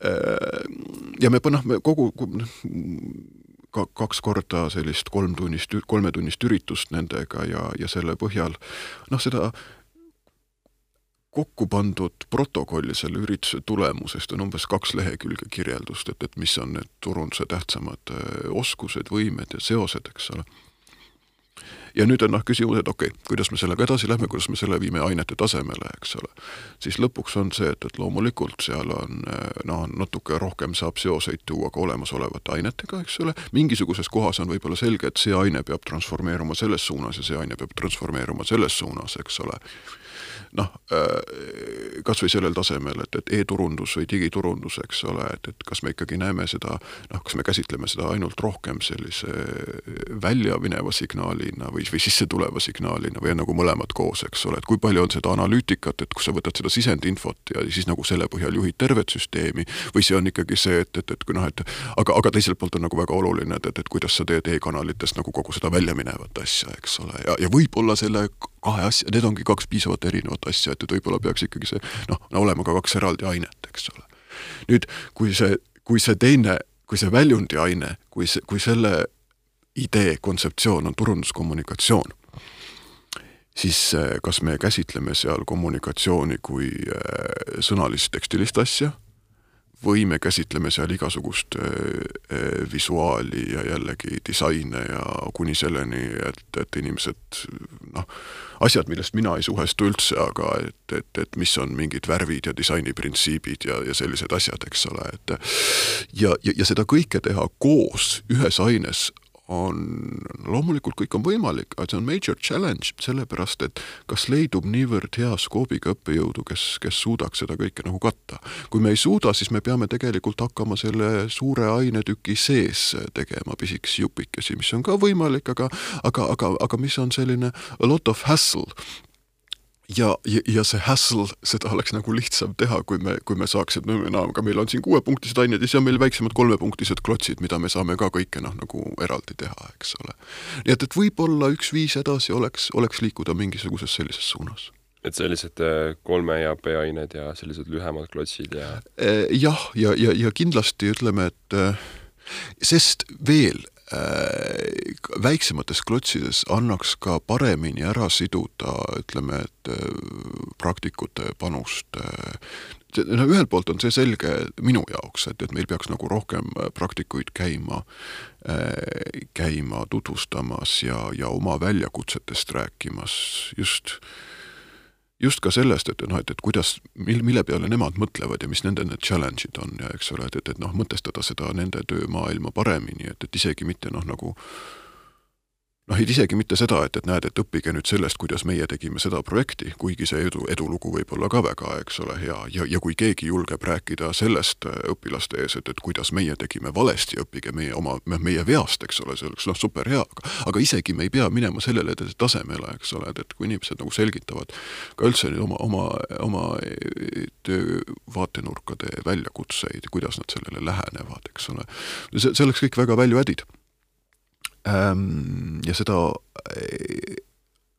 S3: eh, ja me noh, me kogu ka kaks korda sellist kolmtunnist, kolmetunnist üritust nendega ja, ja selle põhjal noh, seda kokku pandud protokolli selle ürituse tulemusest on umbes kaks lehekülge kirjeldust, et, et mis on need turunduse tähtsamad eh, oskused, võimed ja seosed, eks ole ja nüüd on noh, küsimus, et okei okay,, kuidas me sellega edasi lähme, kuidas me selle viime ainete tasemele, eks ole. siis lõpuks on see, et, et loomulikult seal on noh, natuke rohkem saab seoseid tuua ka olemasolevate ainetega, eks ole, mingisuguses kohas on võib-olla selge, et see aine peab transformeeruma selles suunas ja see aine peab transformeeruma selles suunas, eks ole noh, äh, kas või sellel tasemel, et, et e-turundus või digiturundus, eks ole, et, et kas me ikkagi näeme seda, noh, kas me käsitleme seda ainult rohkem sellise välja mineva signaalina või, või sisse tuleva signaalina või on nagu mõlemad koos, eks ole, et kui palju on seda analüütikat, et kus sa võtad seda sisendinfot ja siis nagu selle põhjal juhid tervet süsteemi või see on ikkagi see, et, et, et kui noh, et aga, aga teiselt poolt on nagu väga oluline, et, et, et kuidas sa teed e-kanalitest nagu kogu seda välja minevat asja, eks ole, ja, ja võib-olla selle kahe asja, need ongi kaks piisavalt erinevat asja, et, et võib-olla peaks ikkagi see noh, olema ka kaks eraldi ainet, eks ole. nüüd, kui see, kui see teine, kui see väljundi aine, kui see, kui selle idee, kontseptsioon on turunduskommunikatsioon, siis eh, kas me käsitleme seal kommunikatsiooni kui eh, sõnalist tekstilist asja või me käsitleme seal igasugust äh, äh, visuaali ja jällegi disaine ja kuni selleni, et, et inimesed noh, asjad, millest mina ei suhestu üldse, aga et, et, et mis on mingid värvid ja disainiprintsiibid ja, ja sellised asjad, eks ole, et ja, ja, ja seda kõike teha koos ühes aines on, loomulikult kõik on võimalik, aga see on major challenge, sellepärast et kas leidub niivõrd hea skoobiga õppejõudu, kes, kes suudaks seda kõike nagu katta. kui me ei suuda, siis me peame tegelikult hakkama selle suure ainetüki sees tegema pisikesi jupikesi, mis on ka võimalik, aga aga, aga, aga mis on selline a lot of hassle ja, ja, ja see hassle, seda oleks nagu lihtsam teha, kui me, kui me saaksime, no, no aga meil on siin kuuepunktised ained ja siis on meil väiksemad kolmepunktised klotsid, mida me saame ka kõike noh, nagu eraldi teha, eks ole. nii et, et võib-olla üks viis edasi oleks, oleks liikuda mingisuguses sellises suunas
S1: et sellised äh, kolme ja B-ained ja sellised lühemad klotsid ja
S3: äh, jah, ja, ja, ja kindlasti ütleme, et äh, sest veel väiksemates klotsides annaks ka paremini ära siduda, ütleme, et äh, praktikute panust. Äh, no ühelt poolt on see selge minu jaoks, et, et meil peaks nagu rohkem praktikuid käima, käima tutvustamas ja, ja oma väljakutsetest rääkimas just äh, just ka sellest, et noh, et, et kuidas, mil-, mille peale nemad mõtlevad ja mis nende need challenge'id on ja eks ole, et, et, et noh, mõtestada seda nende töömaailma paremini, et, et isegi mitte noh, nagu noh, isegi mitte seda, et, et näed, et õppige nüüd sellest, kuidas meie tegime seda projekti, kuigi see edu, edulugu võib olla ka väga, eks ole, hea, ja, ja kui keegi julgeb rääkida sellest äh, õpilaste ees, et, et kuidas meie tegime valesti, õppige meie oma, meie veast, eks ole, see oleks noh, super hea, aga aga isegi me ei pea minema sellele tasemele, eks ole, et, et kui inimesed nagu selgitavad ka üldse oma, oma, oma töö vaatenurkade väljakutseid, kuidas nad sellele lähenevad, eks ole, see, see oleks kõik väga value added ja seda,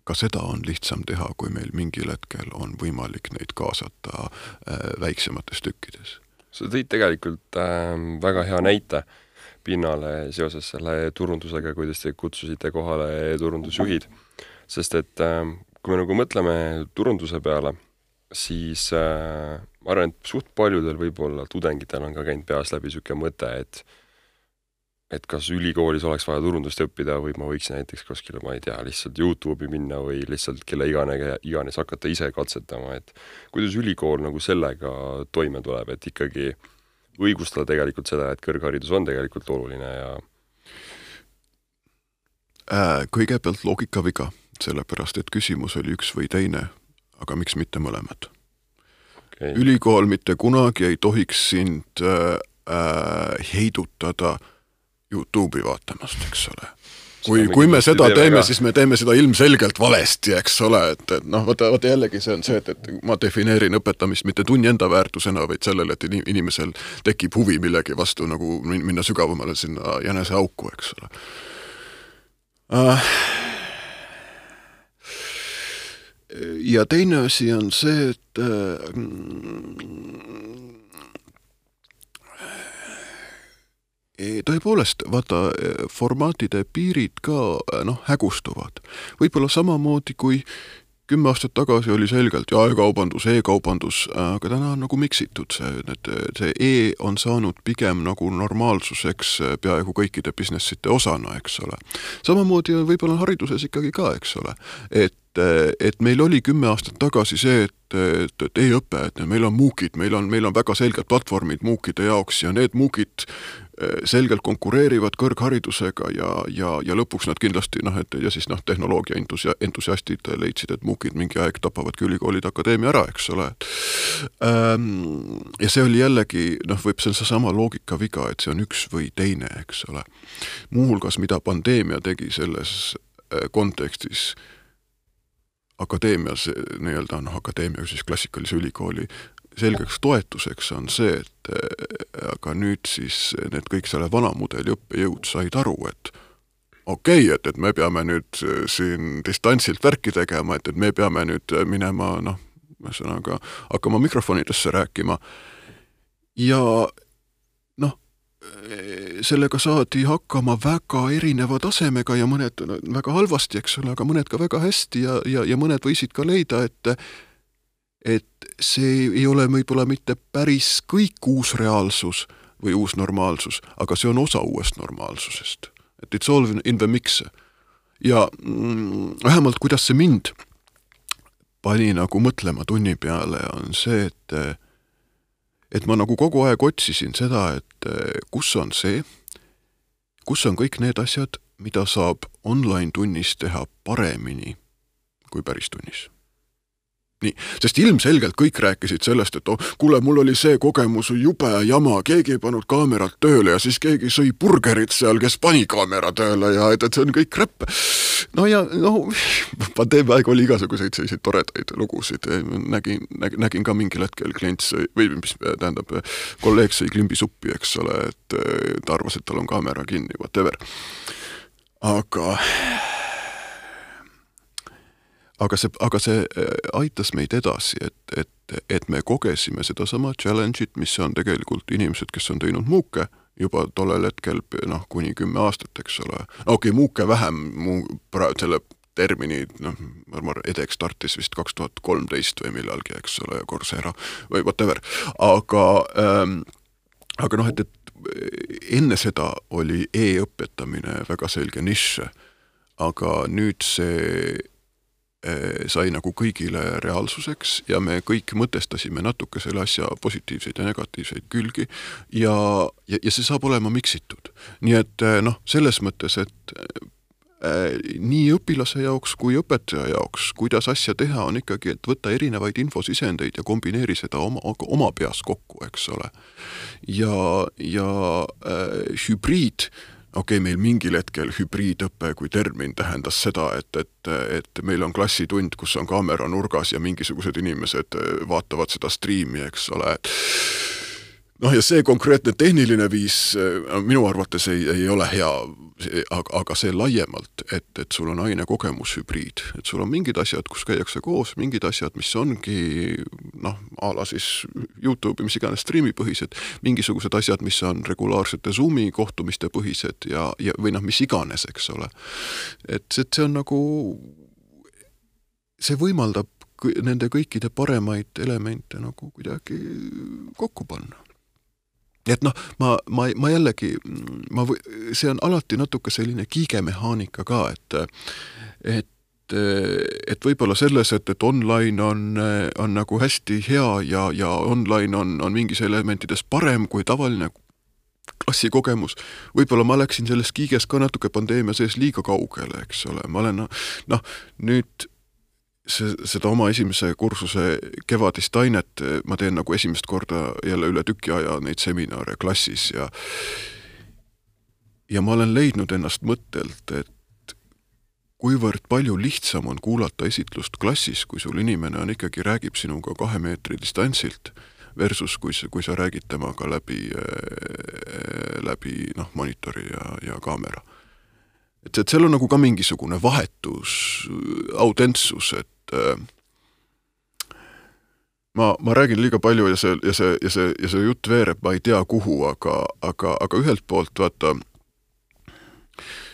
S3: ka seda on lihtsam teha, kui meil mingil hetkel on võimalik neid kaasata äh, väiksemates tükkides.
S1: sa tõid tegelikult äh, väga hea näite pinnale seoses selle turundusega, kuidas te kutsusite kohale turundusjuhid, sest et äh, kui me nagu mõtleme turunduse peale, siis äh, ma arvan, et suht paljudel võib-olla tudengitel on ka käinud peas läbi niisugune mõte, et et kas ülikoolis oleks vaja turundust õppida või ma võiks näiteks kuskile, ma ei tea, lihtsalt Youtube'i minna või lihtsalt kelle igane, iganes hakata ise katsetama, et kuidas ülikool nagu sellega toime tuleb, et ikkagi õigustada tegelikult seda, et kõrgharidus on tegelikult oluline ja
S3: äh, kõigepealt loogikaviga, sellepärast et küsimus oli üks või teine, aga miks mitte mõlemad okay.? ülikool mitte kunagi ei tohiks sind äh, äh, heidutada äh, Youtube'i vaatamast, eks ole. kui, kui me seda teeme, siis me teeme seda ilmselgelt valesti, eks ole, et, et noh, vaata, vaata jällegi see on see, et, et ma defineerin õpetamist mitte tunni enda väärtusena, vaid sellele, et inimesel tekib huvi millegi vastu nagu minna sügavamale sinna jäneseauku, eks ole. Uh, ja teine asi on see, et äh, tõepoolest, vaata, formaatide piirid ka noh, hägustuvad. võib-olla samamoodi kui kümme aastat tagasi oli selgelt ja e-kaubandus e, e-kaubandus, aga täna on nagu miksitud see, et see e on saanud pigem nagu normaalsuseks peaaegu kõikide businessite osana, eks ole. samamoodi on võib-olla hariduses ikkagi ka, eks ole, et et meil oli kümme aastat tagasi see, et, et, et e-õpe, et meil on MOOC-id, meil on, meil on väga selged platvormid MOOC-ide jaoks ja need MOOC-id selgelt konkureerivad kõrgharidusega ja, ja, ja lõpuks nad kindlasti noh, et ja siis noh, tehnoloogia entusia-, entusiastid leidsid, et MOOC-id mingi aeg tapavadki ülikoolid akadeemia ära, eks ole. Ähm, ja see oli jällegi noh, võib, see on seesama loogikaviga, et see on üks või teine, eks ole. muuhulgas, mida pandeemia tegi selles äh, kontekstis akadeemias nii-öelda noh, akadeemia siis klassikalise ülikooli selgeks toetuseks on see, et äh, aga nüüd siis need kõik selle vana mudeli õppejõud said aru, et okei okay,, et, et me peame nüüd äh, siin distantsilt värki tegema, et, et me peame nüüd minema noh, ühesõnaga hakkama mikrofonidesse rääkima. Ja noh, sellega saadi hakkama väga erineva tasemega ja mõned väga halvasti, eks ole, aga mõned ka väga hästi ja, ja, ja mõned võisid ka leida, et et see ei ole võib-olla mitte päris kõik uus reaalsus või uus normaalsus, aga see on osa uuest normaalsusest. et it's all in the mix. ja mm, vähemalt kuidas see mind pani nagu mõtlema tunni peale, on see, et et ma nagu kogu aeg otsisin seda, et kus on see, kus on kõik need asjad, mida saab online tunnis teha paremini kui päris tunnis nii, sest ilmselgelt kõik rääkisid sellest, et oh, kuule, mul oli see kogemus jube jama, keegi ei pannud kaamerat tööle ja siis keegi sõi burgerit seal, kes pani kaamera tööle ja et, et see on kõik räpp. no ja no pandeemia aeg oli igasuguseid selliseid toredaid lugusid, nägin, nägin, nägin ka mingil hetkel klient sõi, või mis tähendab, kolleeg sõi klimbisuppi, eks ole, et ta arvas, et tal on kaamera kinni, whatever. aga aga see, aga see äh, aitas meid edasi, et, et, et me kogesime sedasama challenge'it, mis on tegelikult inimesed, kes on teinud muuke juba tollel hetkel noh, kuni kümme aastat, eks ole. okei okay,, muuke vähem, muu, selle termini, noh, ma arvan, edek startis vist kaks tuhat kolmteist või millalgi, eks ole, Coursera või whatever, aga ähm, aga noh, et, et enne seda oli e-õpetamine väga selge nišš, aga nüüd see sai nagu kõigile reaalsuseks ja me kõik mõtestasime natuke selle asja positiivseid ja negatiivseid külgi ja, ja, ja see saab olema miksitud. nii et eh, noh, selles mõttes, et äh, nii õpilase jaoks kui õpetaja jaoks, kuidas asja teha, on ikkagi, et võtta erinevaid infosisendeid ja kombineeri seda oma, oma peas kokku, eks ole. ja, ja äh, hübriid äh, okei okay,, meil mingil hetkel hübriidõpe kui termin tähendas seda, et, et, et meil on klassitund, kus on kaamera nurgas ja mingisugused inimesed vaatavad seda striimi, eks ole, et noh, ja see konkreetne tehniline viis äh, minu arvates ei, ei ole hea, aga, aga see laiemalt, et, et sul on ainekogemus hübriid, et sul on mingid asjad, kus käiakse koos, mingid asjad, mis ongi noh, a la siis Youtube'i, mis iganes striimi põhised, mingisugused asjad, mis on regulaarsete Zoomi kohtumiste põhised ja, ja või noh, mis iganes, eks ole. et, et see on nagu, see võimaldab nende kõikide paremaid elemente nagu kuidagi kokku panna et noh, ma, ma, ma jällegi, ma, see on alati natuke selline kiigemehaanika ka, et et et võib-olla selles, et, et online on, on nagu hästi hea ja, ja online on, on mingis elementides parem kui tavaline klassikogemus, võib-olla ma läksin sellest kiigest ka natuke pandeemia sees liiga kaugele, eks ole, ma olen noh, nüüd see, seda oma esimese kursuse kevadist ainet ma teen nagu esimest korda jälle üle tüki aja neid seminare klassis ja ja ma olen leidnud ennast mõttelt, et kuivõrd palju lihtsam on kuulata esitlust klassis, kui sul inimene on ikkagi, räägib sinuga kahe meetri distantsilt, versus kui sa, kui sa räägid temaga läbi, läbi noh, monitori ja, ja kaamera. Et, et seal on nagu ka mingisugune vahetus, autentsus, et äh, ma, ma räägin liiga palju ja see, ja see, ja see, ja see jutt veereb ma ei tea kuhu, aga, aga, aga ühelt poolt vaata,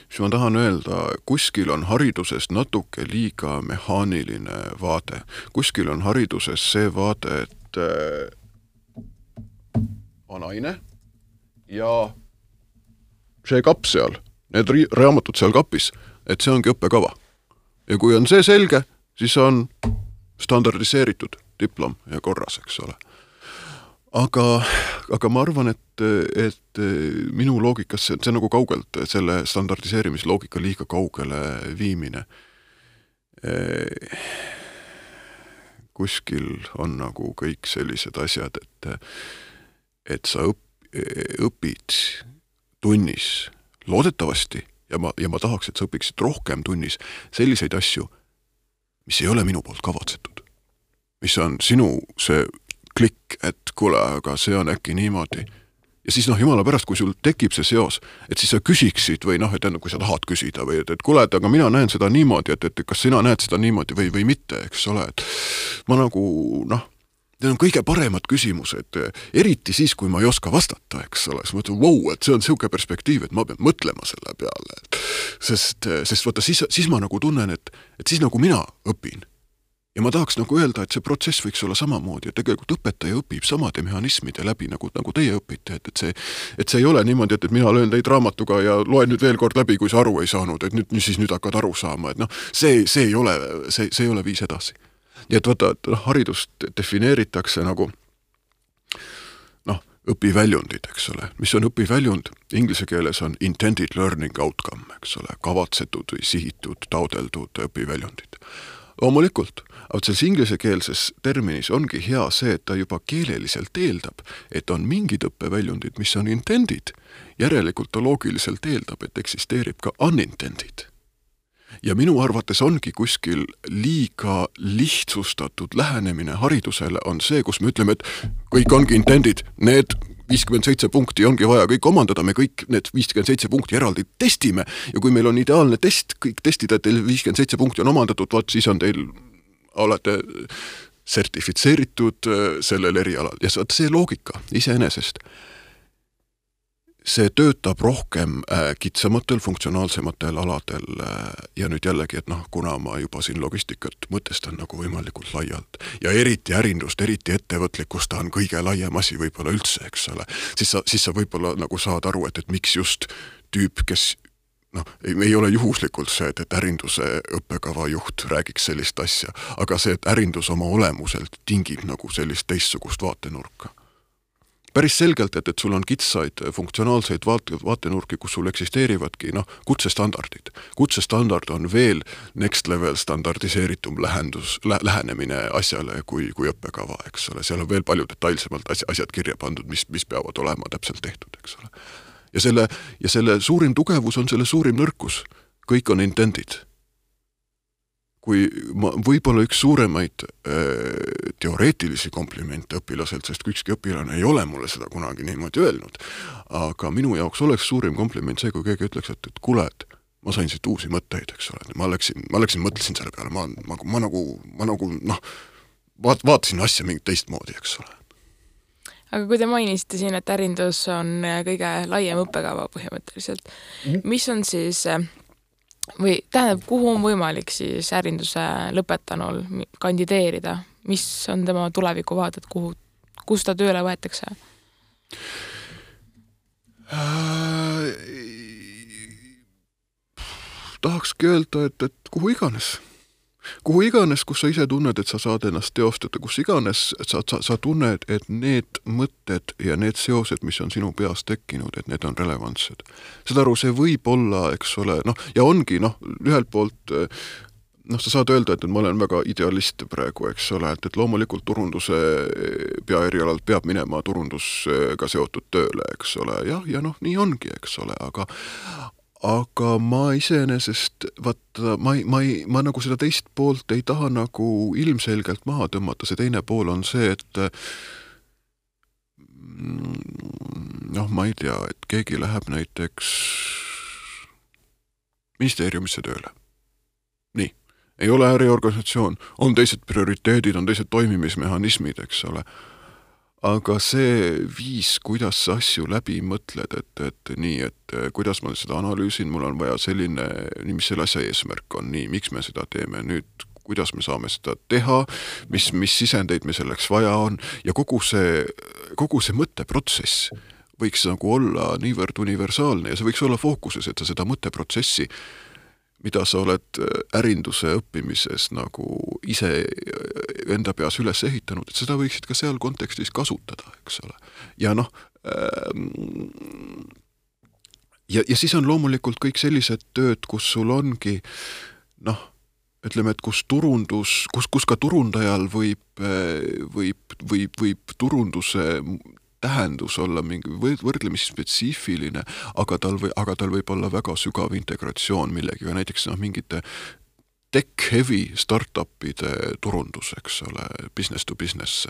S3: siis ma tahan öelda, kuskil on hariduses natuke liiga mehaaniline vaade. kuskil on hariduses see vaade, et äh, on aine ja see kapp seal need raamatud seal kapis, et see ongi õppekava. ja kui on see selge, siis on standardiseeritud diplom ja korras, eks ole. aga, aga ma arvan, et, et minu loogikas see, see on nagu kaugelt selle standardiseerimisloogika liiga kaugele viimine. kuskil on nagu kõik sellised asjad, et, et sa õp-, õpid tunnis loodetavasti ja ma, ja ma tahaks, et sa õpiksid rohkem tunnis selliseid asju, mis ei ole minu poolt kavatsetud. mis on sinu see klikk, et kuule, aga see on äkki niimoodi. ja siis noh, jumala pärast, kui sul tekib see seos, et siis sa küsiksid või noh, et tähendab, kui sa tahad küsida või et, et kuule, et aga mina näen seda niimoodi, et, et kas sina näed seda niimoodi või, või mitte, eks ole, et ma nagu noh Need on kõige paremad küsimused, eriti siis, kui ma ei oska vastata, eks ole, siis ma mõtlen, vau, et see on niisugune perspektiiv, et ma pean mõtlema selle peale. sest, sest vaata, siis, siis ma nagu tunnen, et, et siis nagu mina õpin. ja ma tahaks nagu öelda, et see protsess võiks olla samamoodi, et tegelikult õpetaja õpib samade mehhanismide läbi, nagu, nagu teie õpite, et, et see et see ei ole niimoodi, et, et mina löön teid raamatuga ja loen nüüd veel kord läbi, kui sa aru ei saanud, et nüüd, siis nüüd hakkad aru saama, et noh, see, see ei ole, see, see ei ole viis edasi nii et vaata, et noh, haridust defineeritakse nagu noh, õpiväljundid, eks ole, mis on õpiväljund, inglise keeles on intended learning outcome, eks ole, kavatsetud või sihitud, taodeldud õpiväljundid. loomulikult, aga selles inglisekeelses terminis ongi hea see, et ta juba keeleliselt eeldab, et on mingid õppeväljundid, mis on intended, järelikult ta loogiliselt eeldab, et eksisteerib ka unintended ja minu arvates ongi kuskil liiga lihtsustatud lähenemine haridusele on see, kus me ütleme, et kõik ongi intendid, need viiskümmend seitse punkti ongi vaja kõik omandada, me kõik need viiskümmend seitse punkti eraldi testime. Ja kui meil on ideaalne test, kõik testid, et teil viiskümmend seitse punkti on omandatud, vot siis on teil, olete sertifitseeritud äh, sellel erialal. Ja vot see loogika iseenesest see töötab rohkem äh, kitsamatel, funktsionaalsematel aladel äh, ja nüüd jällegi, et noh, kuna ma juba siin logistikat mõtestan nagu võimalikult laialt ja eriti ärindust, eriti ettevõtlikkust, ta on kõige laiem asi võib-olla üldse, eks ole, siis sa, siis sa võib-olla nagu saad aru, et, et miks just tüüp, kes noh, ei ole juhuslikult see, et, et ärinduse õppekava juht räägiks sellist asja, aga see, et ärindus oma olemuselt tingib nagu sellist teistsugust vaatenurka päris selgelt, et, et sul on kitsaid funktsionaalseid vaate, vaatenurki, kus sul eksisteerivadki noh, kutsestandardid. kutsestandard on veel next level standardiseeritum lähendus lä,, lähenemine asjale kui, kui õppekava, eks ole, seal on veel palju detailsemalt asja, asjad kirja pandud, mis, mis peavad olema täpselt tehtud, eks ole. ja selle, ja selle suurim tugevus on selle suurim nõrkus, kõik on intendid kui ma, võib-olla üks suuremaid äh, teoreetilisi komplimente õpilaselt, sest ükski õpilane ei ole mulle seda kunagi niimoodi öelnud, aga minu jaoks oleks suurim kompliment see, kui keegi ütleks, et, et kuule, et ma sain siit uusi mõtteid, eks ole, ma läksin, ma läksin, mõtlesin selle peale, ma, ma, ma nagu, ma nagu noh, vaat-, vaatasin asja mingit teistmoodi, eks ole.
S2: Aga kui te mainisite siin, et ärindus on kõige laiem õppekava põhimõtteliselt mm, -hmm. mis on siis äh, või tähendab, kuhu on võimalik siis ärinduse lõpetanul kandideerida, mis on tema tulevikuvaated, kuhu, kus ta tööle võetakse?
S3: äh,? tahakski öelda, et, et kuhu iganes kuhu iganes, kus sa ise tunned, et sa saad ennast teostada, kus iganes sa, sa, sa tunned, et need mõtted ja need seosed, mis on sinu peas tekkinud, et need on relevantsed. saad aru, see võib olla, eks ole, noh, ja ongi noh, ühelt poolt noh, sa saad öelda, et, ma olen väga idealist praegu, eks ole, et, et loomulikult turunduse peaerialalt peab minema turundusega seotud tööle, eks ole, jah, ja noh, nii ongi, eks ole, aga aga ma iseenesest, vaata, ma ei, ma ei, ma nagu seda teist poolt ei taha nagu ilmselgelt maha tõmmata, see teine pool on see, et mm, noh, ma ei tea, et keegi läheb näiteks ministeeriumisse tööle. nii, ei ole äriorganisatsioon, on teised prioriteedid, on teised toimimismehhanismid, eks ole aga see viis, kuidas sa asju läbi mõtled, et, et nii, et eh, kuidas ma seda analüüsin, mul on vaja selline, mis selle asja eesmärk on, nii, miks me seda teeme, nüüd kuidas me saame seda teha, mis, mis sisendeid meil selleks vaja on. Ja kogu see, kogu see mõtteprotsess võiks nagu olla niivõrd universaalne ja see võiks olla fookuses, et sa seda mõtteprotsessi mida sa oled äh, ärinduse õppimises nagu ise äh, enda peas üles ehitanud, et seda võiksid ka seal kontekstis kasutada, eks ole. ja noh ähm,, ja, ja siis on loomulikult kõik sellised tööd, kus sul ongi noh, ütleme, et kus turundus, kus, kus ka turundajal võib, äh, võib, võib, võib turunduse tähendus olla mingi võrdlemisi spetsiifiline, aga tal või, aga tal võib olla väga sügav integratsioon millegagi, näiteks noh, mingite tech-heavy startup'ide turundus, eks ole, business to business.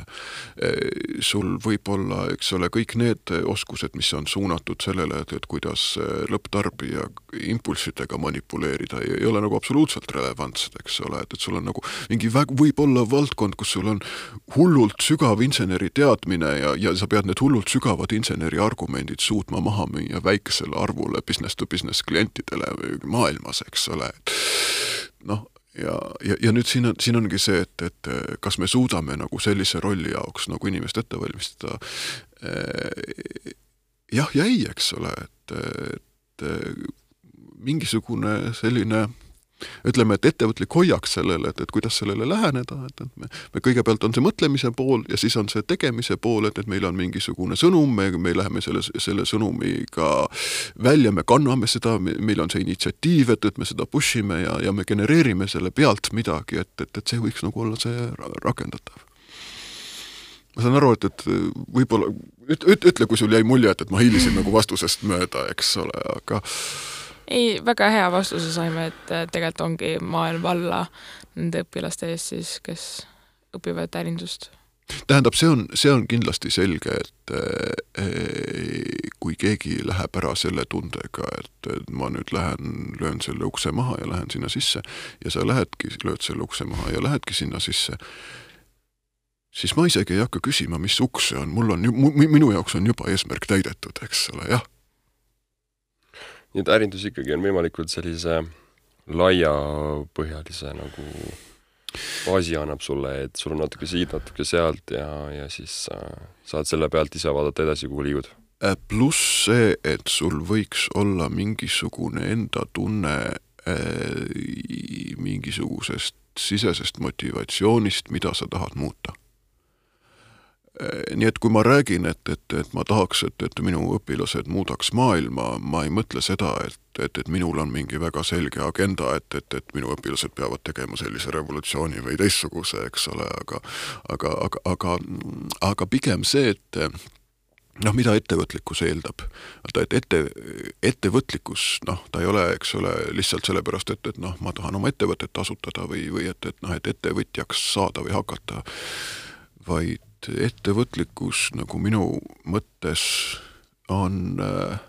S3: sul võib olla, eks ole, kõik need oskused, mis on suunatud sellele, et, et kuidas lõpptarbija impulssidega manipuleerida, ei ole nagu absoluutselt relevantsed, eks ole, et, et sul on nagu mingi väg-, võib-olla valdkond, kus sul on hullult sügav inseneri teadmine ja, ja sa pead need hullult sügavad inseneri argumendid suutma maha müüa väikesele arvule business to business klientidele maailmas, eks ole, noh, ja, ja, ja nüüd siin on, siin ongi see, et, et kas me suudame nagu sellise rolli jaoks nagu inimest ette valmistada. Eh, jah ja ei, eks ole, et, et mingisugune selline ütleme, et ettevõtlik hoiak sellele, et, et kuidas sellele läheneda, et, et me, me kõigepealt on see mõtlemise pool ja siis on see tegemise pool, et, et meil on mingisugune sõnum, me, me läheme selle, selle sõnumiga välja, me kanname seda, meil on see initsiatiiv, et, et me seda push ime ja, ja me genereerime selle pealt midagi, et, et, et see võiks nagu olla see rakendatav. Ma saan aru, et, et võib-olla üt-, üt-, ütle, kui sul jäi mulje, et, et ma hiilisin nagu vastusest mööda, eks ole, aga
S2: ei, väga hea vastuse saime, et tegelikult ongi maailm valla nende õpilaste ees siis, kes õpivad ärindust.
S3: tähendab, see on, see on kindlasti selge, et eh, kui keegi läheb ära selle tundega, et ma nüüd lähen, löön selle ukse maha ja lähen sinna sisse ja sa lähedki, lööd selle ukse maha ja lähedki sinna sisse, siis ma isegi ei hakka küsima, mis uks see on, mul on, minu jaoks on juba eesmärk täidetud, eks ole, jah
S1: nii et ärindus ikkagi on võimalikult sellise laiapõhjalise nagu baasi annab sulle, et sul on natuke siit, natuke sealt ja, ja siis äh, saad selle pealt ise vaadata edasi, kuhu liigud.
S3: Äh, pluss see, et sul võiks olla mingisugune enda tunne äh, mingisugusest sisesest motivatsioonist, mida sa tahad muuta nii et kui ma räägin, et, et, et ma tahaks, et, et minu õpilased muudaks maailma, ma ei mõtle seda, et, et, et minul on mingi väga selge agenda, et, et, et minu õpilased peavad tegema sellise revolutsiooni või teistsuguse, eks ole, aga aga, aga, aga, aga pigem see, et noh, mida ettevõtlikkus eeldab. vaata, et ette, ettevõtlikkus, noh, ta ei ole, eks ole, lihtsalt sellepärast, et, et noh, ma tahan oma ettevõtet asutada või, või et, et noh, et ettevõtjaks saada või hakata, vaid ettevõtlikkus nagu minu mõttes on äh,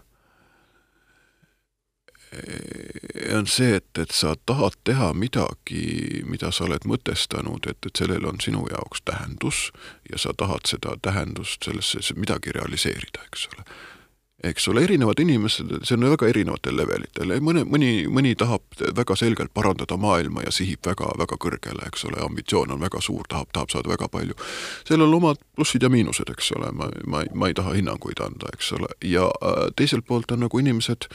S3: on see, et, et sa tahad teha midagi, mida sa oled mõtestanud, et, et sellel on sinu jaoks tähendus ja sa tahad seda tähendust sellesse midagi realiseerida, eks ole. Eks ole, erinevad inimesed, see on väga erinevatel levelitel, mõne, mõni, mõni tahab väga selgelt parandada maailma ja sihib väga, väga kõrgele, eks ole, ambitsioon on väga suur, tahab, tahab saada väga palju. sellel omad plussid ja miinused, eks ole, ma, ma, ma ei taha hinnanguid anda, eks ole, ja äh, teiselt poolt on nagu inimesed,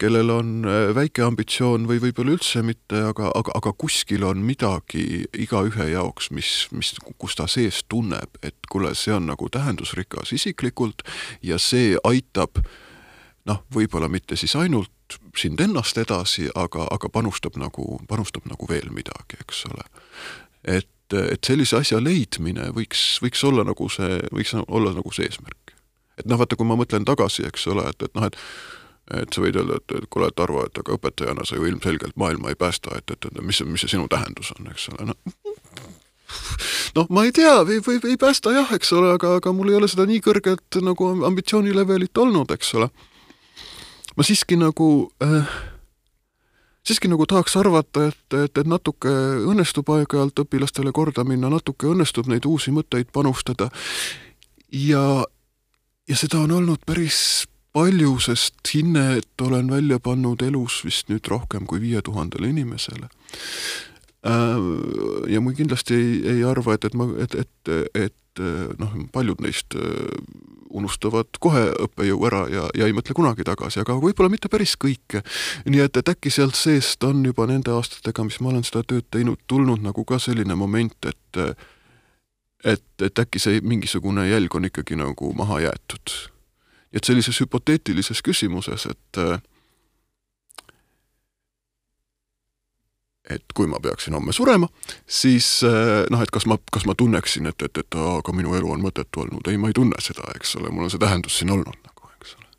S3: kellel on äh, väike ambitsioon või võib-olla üldse mitte, aga, aga, aga kuskil on midagi igaühe jaoks, mis, mis, kus ta sees tunneb, et kuule, see on nagu tähendusrikas isiklikult ja see aitab noh, võib-olla mitte siis ainult sind ennast edasi, aga, aga panustab nagu, panustab nagu veel midagi, eks ole. et, et sellise asja leidmine võiks, võiks olla nagu see, võiks olla nagu see eesmärk. et noh, vaata, kui ma mõtlen tagasi, eks ole, et, et noh, et et sa võid öelda, et, et kuule, et Arvo, et aga õpetajana sa ju ilmselgelt maailma ei päästa, et, et, et mis, mis see sinu tähendus on, eks ole, noh (laughs) noh, ma ei tea, või, või ei päästa jah, eks ole, aga, aga mul ei ole seda nii kõrget nagu ambitsioonilevelit olnud, eks ole ma siiski nagu äh, siiski nagu tahaks arvata, et, et, et natuke õnnestub aeg-ajalt õpilastele korda minna, natuke õnnestub neid uusi mõtteid panustada ja, ja seda on olnud päris palju, sest hinne, et olen välja pannud elus vist nüüd rohkem kui viie tuhandele inimesele. Äh, ja ma kindlasti ei, ei arva, et, et ma, et, et, et noh, paljud neist unustavad kohe õppejõu ära ja, ja ei mõtle kunagi tagasi, aga võib-olla mitte päris kõike. nii et, et äkki sealt seest on juba nende aastatega, mis ma olen seda tööd teinud, tulnud nagu ka selline moment, et et, et äkki see mingisugune jälg on ikkagi nagu maha jäetud. et sellises hüpoteetilises küsimuses, et et kui ma peaksin homme surema, siis eh, noh, et kas ma, kas ma tunneksin, et, et, et aga minu elu on mõttetu olnud, ei, ma ei tunne seda, eks ole, mul on see tähendus siin olnud nagu, eks ole.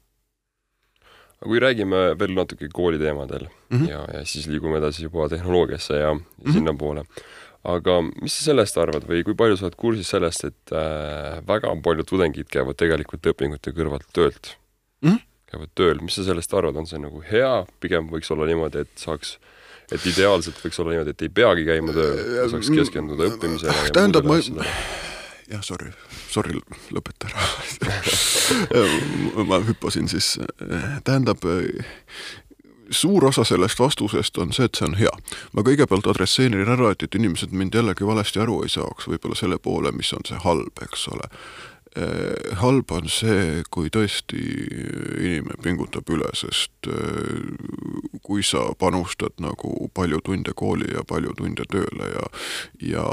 S1: aga kui räägime veel natuke kooliteemadel mm -hmm. ja, ja siis liigume edasi juba tehnoloogiasse ja, ja mm -hmm. sinnapoole. aga mis sa sellest arvad või kui palju sa oled kursis sellest, et äh, väga paljud tudengid käivad tegelikult õpingute kõrvalt töölt mm? -hmm. käivad tööl, mis sa sellest arvad, on see nagu hea, pigem võiks olla niimoodi, et saaks et ideaalselt võiks olla niimoodi, et ei peagi käima tööl, saaks keskenduda õppimisele ja
S3: tähendab, ma jah, sorry, sorry, lõpeta ära. Ma hüppasin siis, tähendab, suur osa sellest vastusest on see, et see on hea. ma kõigepealt adresseerin ära, et, et inimesed mind jällegi valesti aru ei saaks, võib-olla selle poole, mis on see halb, eks ole halb on see, kui tõesti inimene pingutab üle, sest eh, kui sa panustad nagu palju tunde kooli ja palju tunde tööle ja ja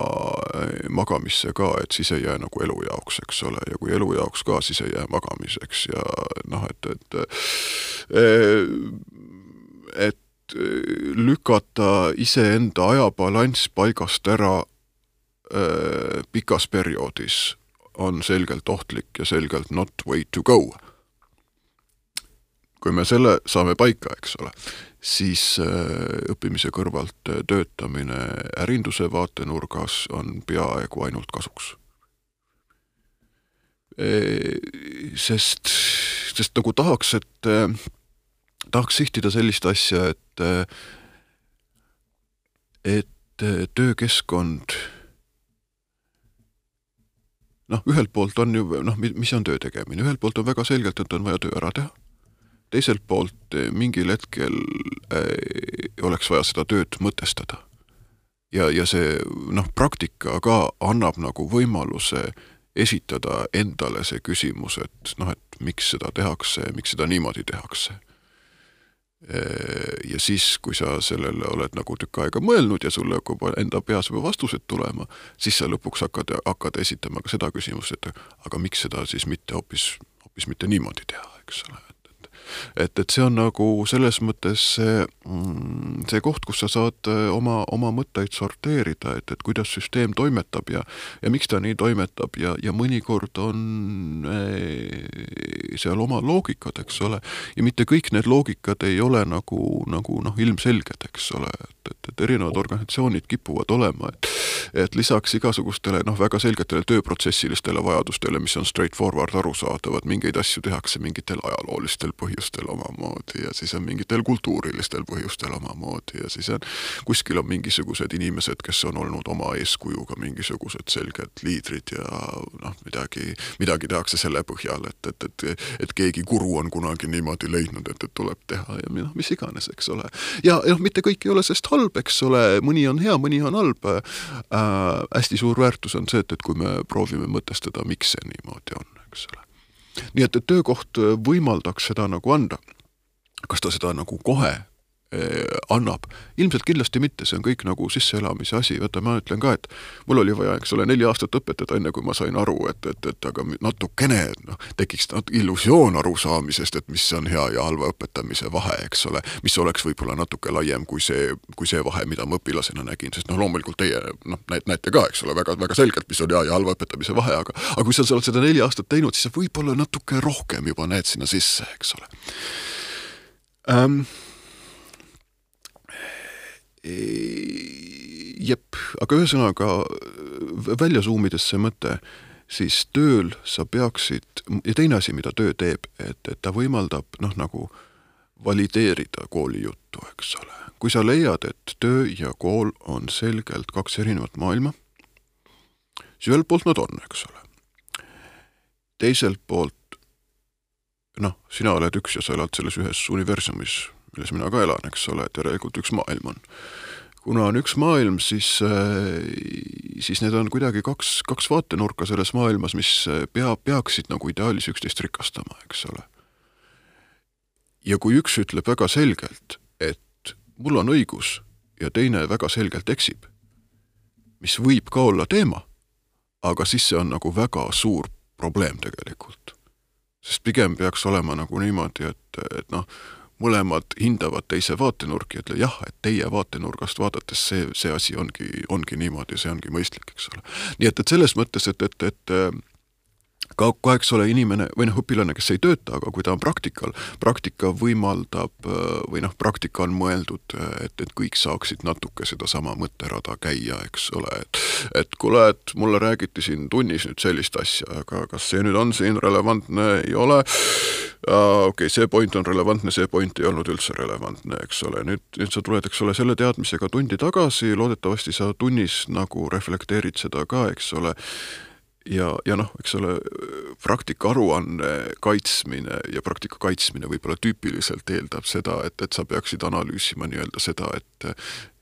S3: eh, magamisse ka, et siis ei jää nagu elu jaoks, eks ole, ja kui elu jaoks ka, siis ei jää magamiseks. Ja noh, et, et et lükata iseenda ajabalanss paigast ära pikas perioodis on selgelt ohtlik ja selgelt not way to go. kui me selle saame paika, eks ole, siis äh, õppimise kõrvalt äh, töötamine ärinduse vaatenurgas on peaaegu ainult kasuks. sest, sest nagu tahaks, et äh, tahaks sihtida sellist asja, et et töökeskkond noh, ühelt poolt on ju noh, mis on töö tegemine, ühelt poolt on väga selgelt, et on vaja töö ära teha, teiselt poolt eh, mingil hetkel äh, oleks vaja seda tööd mõtestada. ja, ja see noh, praktika ka annab nagu võimaluse esitada endale see küsimus, et noh, et miks seda tehakse, miks seda niimoodi tehakse ja siis, kui sa sellele oled nagu tükk aega mõelnud ja sul hakkab enda peas juba vastused tulema, siis sa lõpuks hakkad, hakkad esitama ka seda küsimust, et aga miks seda siis mitte hoopis, hoopis mitte niimoodi teha, eks ole et, et see on nagu selles mõttes see, mm, see koht, kus sa saad äh, oma, oma mõtteid sorteerida, et, et kuidas süsteem toimetab ja ja miks ta nii toimetab ja, ja mõnikord on äh, seal oma loogikad, eks ole, ja mitte kõik need loogikad ei ole nagu, nagu noh, ilmselged, eks ole, et, et, et erinevad organisatsioonid kipuvad olema, et et lisaks igasugustele noh, väga selgetele tööprotsessilistele vajadustele, mis on straightforward arusaadavad, mingeid asju tehakse mingitel ajaloolistel põhjustel omamoodi ja siis on mingitel kultuurilistel põhjustel omamoodi ja siis on, kuskil on mingisugused inimesed, kes on olnud oma eeskujuga mingisugused selged liidrid ja noh, midagi, midagi tehakse selle põhjal, et, et, et, et keegi guru on kunagi niimoodi leidnud, et, et tuleb teha ja noh, mis iganes, eks ole. ja noh, mitte kõik ei ole sellest halb, eks ole, mõni on hea, mõni on halb äh,. hästi suur väärtus on see, et, et kui me proovime mõtestada, miks see niimoodi on, eks ole nii et, et töökoht võimaldaks seda nagu anda. kas ta seda nagu kohe annab, ilmselt kindlasti mitte, see on kõik nagu sisseelamise asi, vaata ma ütlen ka, et mul oli vaja, eks ole, neli aastat õpetada, enne kui ma sain aru, et, et, et aga natukene noh, tekiks illusioon arusaamisest, et mis on hea ja halva õpetamise vahe, eks ole, mis oleks võib-olla natuke laiem kui see, kui see vahe, mida ma õpilasena nägin, sest noh, loomulikult teie noh, näete ka, eks ole, väga, väga selgelt, mis on hea ja halva õpetamise vahe, aga aga kui sa oled seda neli aastat teinud, siis sa võib-olla natuke rohkem juba näed sinna sisse, eks ole. Ähm, jep, aga ühesõnaga välja suumides see mõte, siis tööl sa peaksid, ja teine asi, mida töö teeb, et, et ta võimaldab noh, nagu valideerida kooli juttu, eks ole. kui sa leiad, et töö ja kool on selgelt kaks erinevat maailma, siis ühelt poolt nad on, eks ole. teiselt poolt noh, sina oled üks ja sa elad selles ühes universumis milles mina ka elan, eks ole, et järelikult üks maailm on. kuna on üks maailm, siis, äh, siis need on kuidagi kaks, kaks vaatenurka selles maailmas, mis äh, pea, peaksid nagu ideaalis üksteist rikastama, eks ole. ja kui üks ütleb väga selgelt, et mul on õigus ja teine väga selgelt eksib, mis võib ka olla teema, aga siis see on nagu väga suur probleem tegelikult. sest pigem peaks olema nagu niimoodi, et, et noh, mõlemad hindavad teise vaatenurki, ütlevad jah, et teie vaatenurgast vaadates see, see asi ongi, ongi niimoodi, see ongi mõistlik, eks ole. nii et, et selles mõttes, et, et, et ka, ka eks ole inimene või noh, õpilane, kes ei tööta, aga kui ta on praktikal, praktika võimaldab või noh, praktika on mõeldud, et, et kõik saaksid natuke sedasama mõtterada käia, eks ole, et et kuule, et mulle räägiti siin tunnis nüüd sellist asja, aga kas see nüüd on siin relevantne, ei ole. Okei okay,, see point on relevantne, see point ei olnud üldse relevantne, eks ole, nüüd, nüüd sa tuled, eks ole, selle teadmisega tundi tagasi, loodetavasti sa tunnis nagu reflekteerid seda ka, eks ole, ja, ja noh, eks ole, praktika aruanne kaitsmine ja praktika kaitsmine võib-olla tüüpiliselt eeldab seda, et, et sa peaksid analüüsima nii-öelda seda, et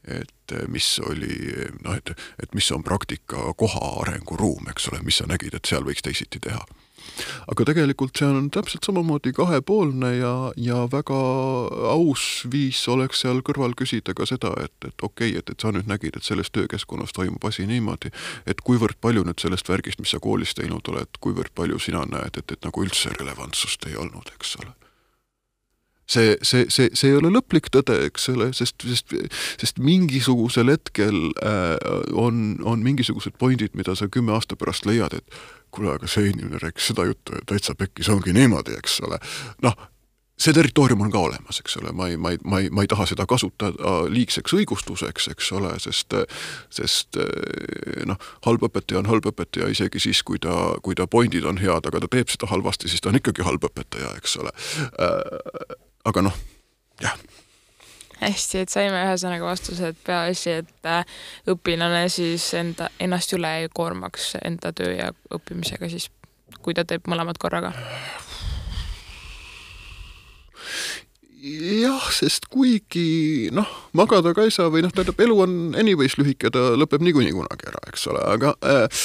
S3: et mis oli noh, et, et mis on praktika koha arenguruum, eks ole, mis sa nägid, et seal võiks teisiti teha aga tegelikult see on täpselt samamoodi kahepoolne ja, ja väga aus viis oleks seal kõrval küsida ka seda, et, et okei okay,, et, et sa nüüd nägid, et selles töökeskkonnas toimub asi niimoodi, et kuivõrd palju nüüd sellest värgist, mis sa koolis teinud oled, kuivõrd palju sina näed, et, et nagu üldse relevantsust ei olnud, eks ole? See, see, see, see ei ole lõplik tõde, eks ole, sest, sest, sest mingisugusel hetkel äh, on, on mingisugused pointid, mida sa kümme aasta pärast leiad, et kuule, aga see inimene rääkis seda juttu ja täitsa pekkis, ongi niimoodi, eks ole. noh, see territoorium on ka olemas, eks ole, ma ei, ma ei, ma ei, ma ei taha seda kasutada liigseks õigustuseks, eks ole, sest sest noh, halb õpetaja on halb õpetaja isegi siis, kui ta, kui ta pointid on head, aga ta teeb seda halvasti, siis ta on ikkagi halb õpetaja, eks ole. Äh, aga noh, jah
S2: hästi, et saime ühesõnaga vastuse, et peaasi, et äh, õpilane siis enda, ennast üle ei koormaks enda töö ja õppimisega siis, kui ta teeb mõlemad korraga.
S3: jah, sest kuigi noh, magada ka ei saa või noh, tähendab, elu on anyways lühike, ta lõpeb niikuinii kunagi ära, eks ole, aga äh,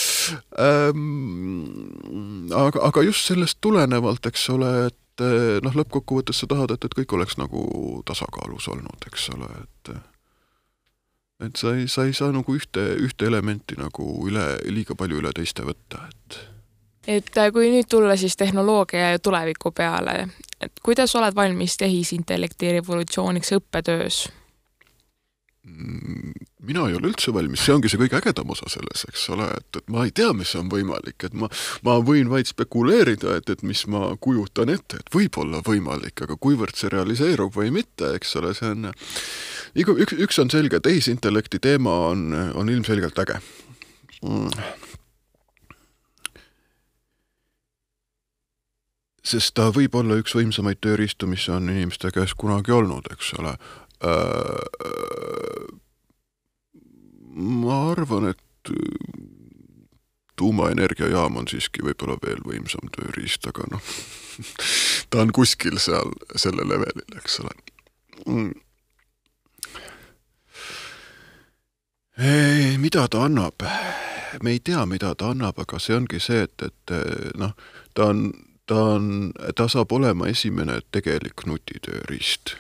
S3: ähm, aga, aga just sellest tulenevalt, eks ole, et et eh, noh, lõppkokkuvõttes sa tahad, et, et kõik oleks nagu tasakaalus olnud, eks ole, et et sa ei, sa ei saa nagu ühte, ühte elementi nagu üle, liiga palju üle teiste võtta, et
S2: et äh, kui nüüd tulla siis tehnoloogia ja tuleviku peale, et kuidas oled valmis tehisintellekti revolutsiooniks õppetöös?
S3: Mm, mina ei ole üldse valmis, see ongi see kõige ägedam osa selles, eks ole, et, et ma ei tea, mis on võimalik, et ma, ma võin vaid spekuleerida, et, et mis ma kujutan ette, et võib olla võimalik, aga kuivõrd see realiseerub või mitte, eks ole, see on iga, üks, üks on selge, tehisintellekti teema on, on ilmselgelt äge. Mm.. sest ta võib olla üks võimsamaid tööriistu, mis on inimeste käes kunagi olnud, eks ole ma arvan, et tuumaenergiajaam on siiski võib-olla veel võimsam tööriist, aga noh, (laughs) ta on kuskil seal selle levelil, eks ole mm.. Mida ta annab? me ei tea, mida ta annab, aga see ongi see, et, et noh, ta on, ta on, ta saab olema esimene tegelik nutitööriist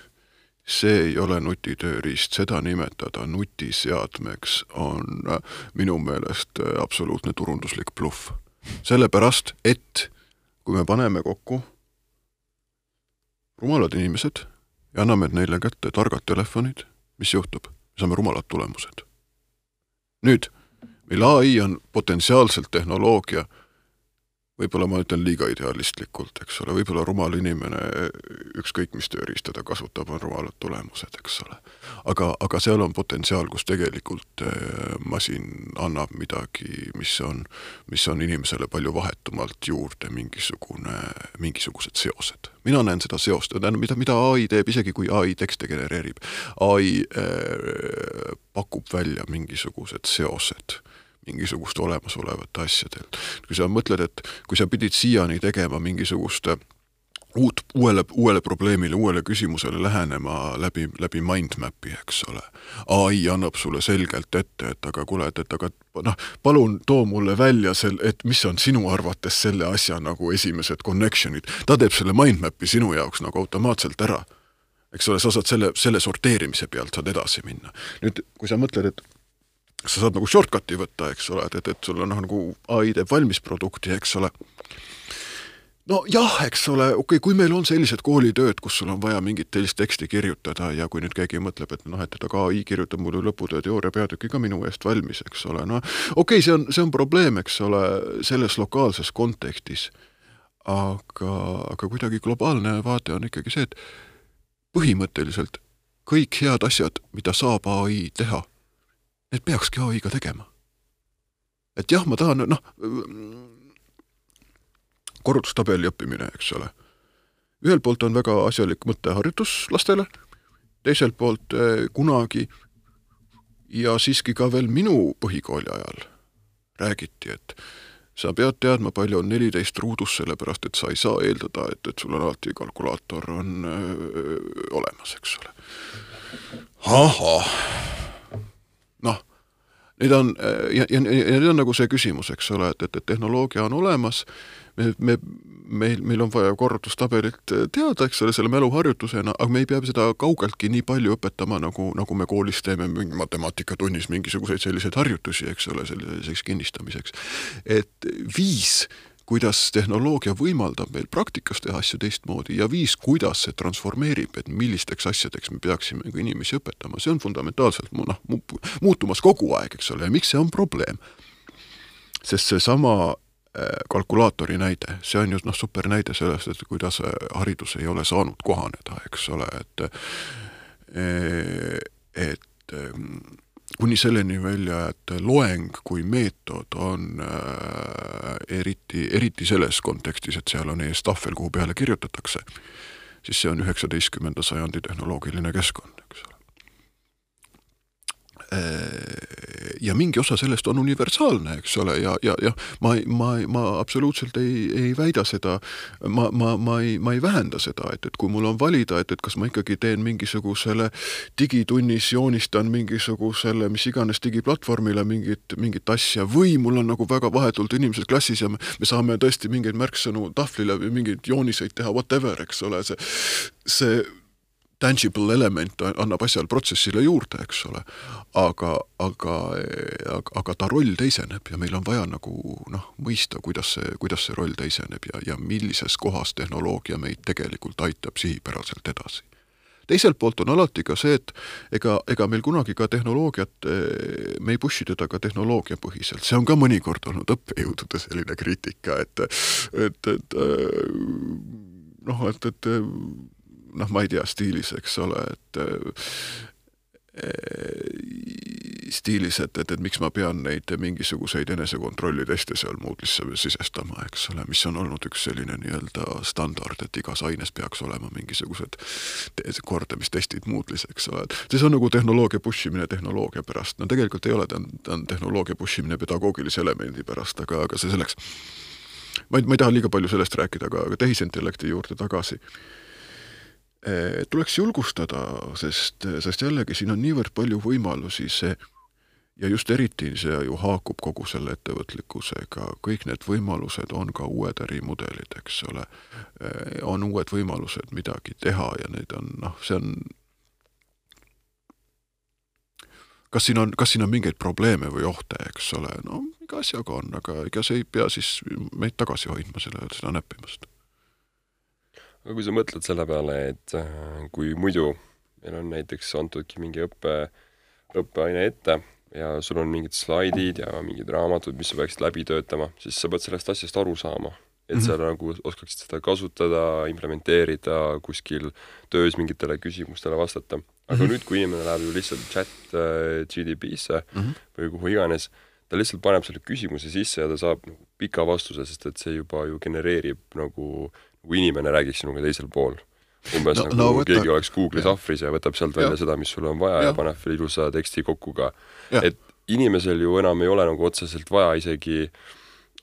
S3: see ei ole nutitööriist, seda nimetada nutiseadmeks on äh, minu meelest äh, absoluutne turunduslik bluff. sellepärast, et kui me paneme kokku rumalad inimesed ja anname neile kätte targad telefonid, mis juhtub? me saame rumalad tulemused. nüüd, meil ai on potentsiaalselt tehnoloogia võib-olla ma ütlen liiga idealistlikult, eks ole, võib-olla rumal inimene, ükskõik mis tööriista ta kasutab, on rumalad tulemused, eks ole. aga, aga seal on potentsiaal, kus tegelikult eh, masin annab midagi, mis on, mis on inimesele palju vahetumalt juurde mingisugune, mingisugused seosed. mina näen seda seost, tähendab, mida, mida ai teeb, isegi kui ai tekste genereerib, ai äh, pakub välja mingisugused seosed mingisugust olemasolevate asjadel. kui sa mõtled, et kui sa pidid siiani tegema mingisugust uut, uuele, uuele probleemile, uuele küsimusele lähenema läbi, läbi mindmap'i, eks ole. ai annab sulle selgelt ette, et aga kuule, et, et aga noh, palun too mulle välja sel-, et mis on sinu arvates selle asja nagu esimesed connection'id. ta teeb selle mindmap'i sinu jaoks nagu automaatselt ära. eks ole, sa saad selle, selle sorteerimise pealt saad edasi minna. nüüd, kui sa mõtled, et sa saad nagu shortcut'i võtta, eks ole, et, et, et sul on noh, nagu ai teeb valmis produkti, eks ole. no jah, eks ole, okei okay,, kui meil on sellised koolitööd, kus sul on vaja mingit sellist teksti kirjutada ja kui nüüd keegi mõtleb, et noh, et, et aga ai kirjutab mulle lõputöö teooria peatüki ka minu eest valmis, eks ole, no okei okay,, see on, see on probleem, eks ole, selles lokaalses kontekstis. aga, aga kuidagi globaalne vaade on ikkagi see, et põhimõtteliselt kõik head asjad, mida saab ai teha need peakski ai-ga tegema. et jah, ma tahan, noh, korrutustabeli õppimine, eks ole. ühelt poolt on väga asjalik mõtteharjutus lastele, teiselt poolt eh, kunagi ja siiski ka veel minu põhikooli ajal räägiti, et sa pead teadma, palju on neliteist ruudus, sellepärast et sa ei saa eeldada, et, et sul on alati kalkulaator on öö, olemas, eks ole. ahah noh, neid on ja, ja, ja need on nagu see küsimus, eks ole, et, et, et tehnoloogia on olemas, me, me, meil, meil on vaja korrutustabelit teada, eks ole, selle mäluharjutusena, aga me ei pea seda kaugeltki nii palju õpetama, nagu, nagu me koolis teeme mingi matemaatikatunnis mingisuguseid selliseid harjutusi, eks ole, selliseks kinnistamiseks. et viis kuidas tehnoloogia võimaldab meil praktikas teha asju teistmoodi ja viis, kuidas see transformeerib, et millisteks asjadeks me peaksime ka inimesi õpetama, see on fundamentaalselt noh, muutumas kogu aeg, eks ole, ja miks see on probleem? sest seesama äh, kalkulaatori näide, see on ju noh, super näide sellest, et kuidas äh, haridus ei ole saanud kohaneda, eks ole, et äh, et kuni selleni välja, et loeng kui meetod on äh, eriti, eriti selles kontekstis, et seal on ees tahvel, kuhu peale kirjutatakse, siis see on üheksateistkümnenda sajandi tehnoloogiline keskkond, eks ole. Äh, ja mingi osa sellest on universaalne, eks ole, ja, ja, ja ma, ma, ma absoluutselt ei, ei väida seda, ma, ma, ma ei, ma ei vähenda seda, et, et kui mul on valida, et, et kas ma ikkagi teen mingisugusele digitunnis, joonistan mingisugusele mis iganes digiplatvormile mingit, mingit asja või mul on nagu väga vahetult inimesed klassis ja me, me saame tõesti mingeid märksõnu tahvlile või mingeid jooniseid teha, whatever, eks ole, see, see tangible element annab asjal protsessile juurde, eks ole. aga, aga, aga, aga ta roll teiseneb ja meil on vaja nagu noh, mõista, kuidas see, kuidas see roll teiseneb ja, ja millises kohas tehnoloogia meid tegelikult aitab sihipäraselt edasi teiselt poolt on alati ka see, et ega, ega meil kunagi ka tehnoloogiat, me ei push'i teda ka tehnoloogiapõhiselt, see on ka mõnikord olnud õppejõudude selline kriitika, et et, et noh, et, et noh, ma ei tea, stiilis, eks ole, et stiilis, et, et, et miks ma pean neid mingisuguseid enesekontrolli teste seal Moodle'isse sisestama, eks ole, mis on olnud üks selline nii-öelda standard, et igas aines peaks olema mingisugused kordamistestid Moodle'is, eks ole, et see on nagu tehnoloogia push imine tehnoloogia pärast, no tegelikult ei ole, ta on, ta on tehnoloogia push imine pedagoogilise elemendi pärast, aga, aga see selleks. ma ei, ma ei taha liiga palju sellest rääkida, aga, aga tehisintellekti juurde tagasi tuleks julgustada, sest, sest jällegi siin on niivõrd palju võimalusi, see ja just eriti see ju haakub kogu selle ettevõtlikkusega, kõik need võimalused on ka uued ärimudelid, eks ole. Eh, on uued võimalused midagi teha ja need on noh, see on kas siin on, kas siin on mingeid probleeme või ohte, eks ole, no iga asjaga on, aga ega see ei pea siis meid tagasi hoidma selle, seda näppimast
S1: aga kui sa mõtled selle peale, et äh, kui muidu meil on näiteks antudki mingi õppe, õppeaine ette ja sul on mingid slaidid ja mingid raamatud, mis sa peaksid läbi töötama, siis sa pead sellest asjast aru saama. et mm -hmm. sa nagu oskaksid seda kasutada, implementeerida kuskil töös mingitele küsimustele vastata. aga mm -hmm. nüüd, kui inimene läheb ju lihtsalt chat äh, GDP-sse mm -hmm. või kuhu iganes, ta lihtsalt paneb selle küsimuse sisse ja ta saab pika vastuse, sest et see juba ju genereerib nagu kui inimene räägiks sinuga teisel pool. umbes no, nagu no, võtta... keegi oleks Google'i sahvris ja võtab sealt välja ja. seda, mis sul on vaja ja, ja paneb veel ilusa teksti kokku ka. et inimesel ju enam ei ole nagu otseselt vaja isegi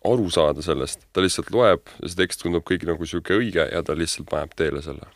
S1: aru saada sellest, ta lihtsalt loeb ja see tekst tundub kõik nagu niisugune õige ja ta lihtsalt paneb teele selle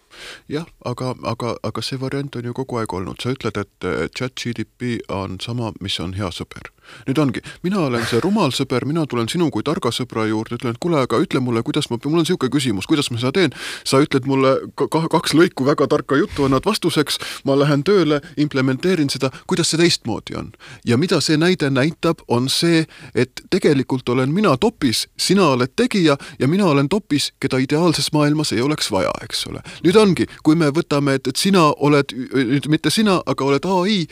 S3: jah, aga, aga, aga see variant on ju kogu aeg olnud, sa ütled, et chat GDP on sama, mis on hea sõber. Nüüd ongi, mina olen see rumal sõber, mina tulen sinu kui targa sõbra juurde, ütlen, et kuule, aga ütle mulle, kuidas ma, mul on niisugune küsimus, kuidas ma seda teen, sa ütled mulle ka kaks lõiku väga tarka juttu, annad vastuseks, ma lähen tööle, implementeerin seda, kuidas see teistmoodi on. ja mida see näide näitab, on see, et tegelikult olen mina topis, sina oled tegija ja mina olen topis, keda ideaalses maailmas ei oleks vaja, eks ole. nüüd ongi, kui me võtame, et, et sina oled, nüüd mitte sina, aga oled ai,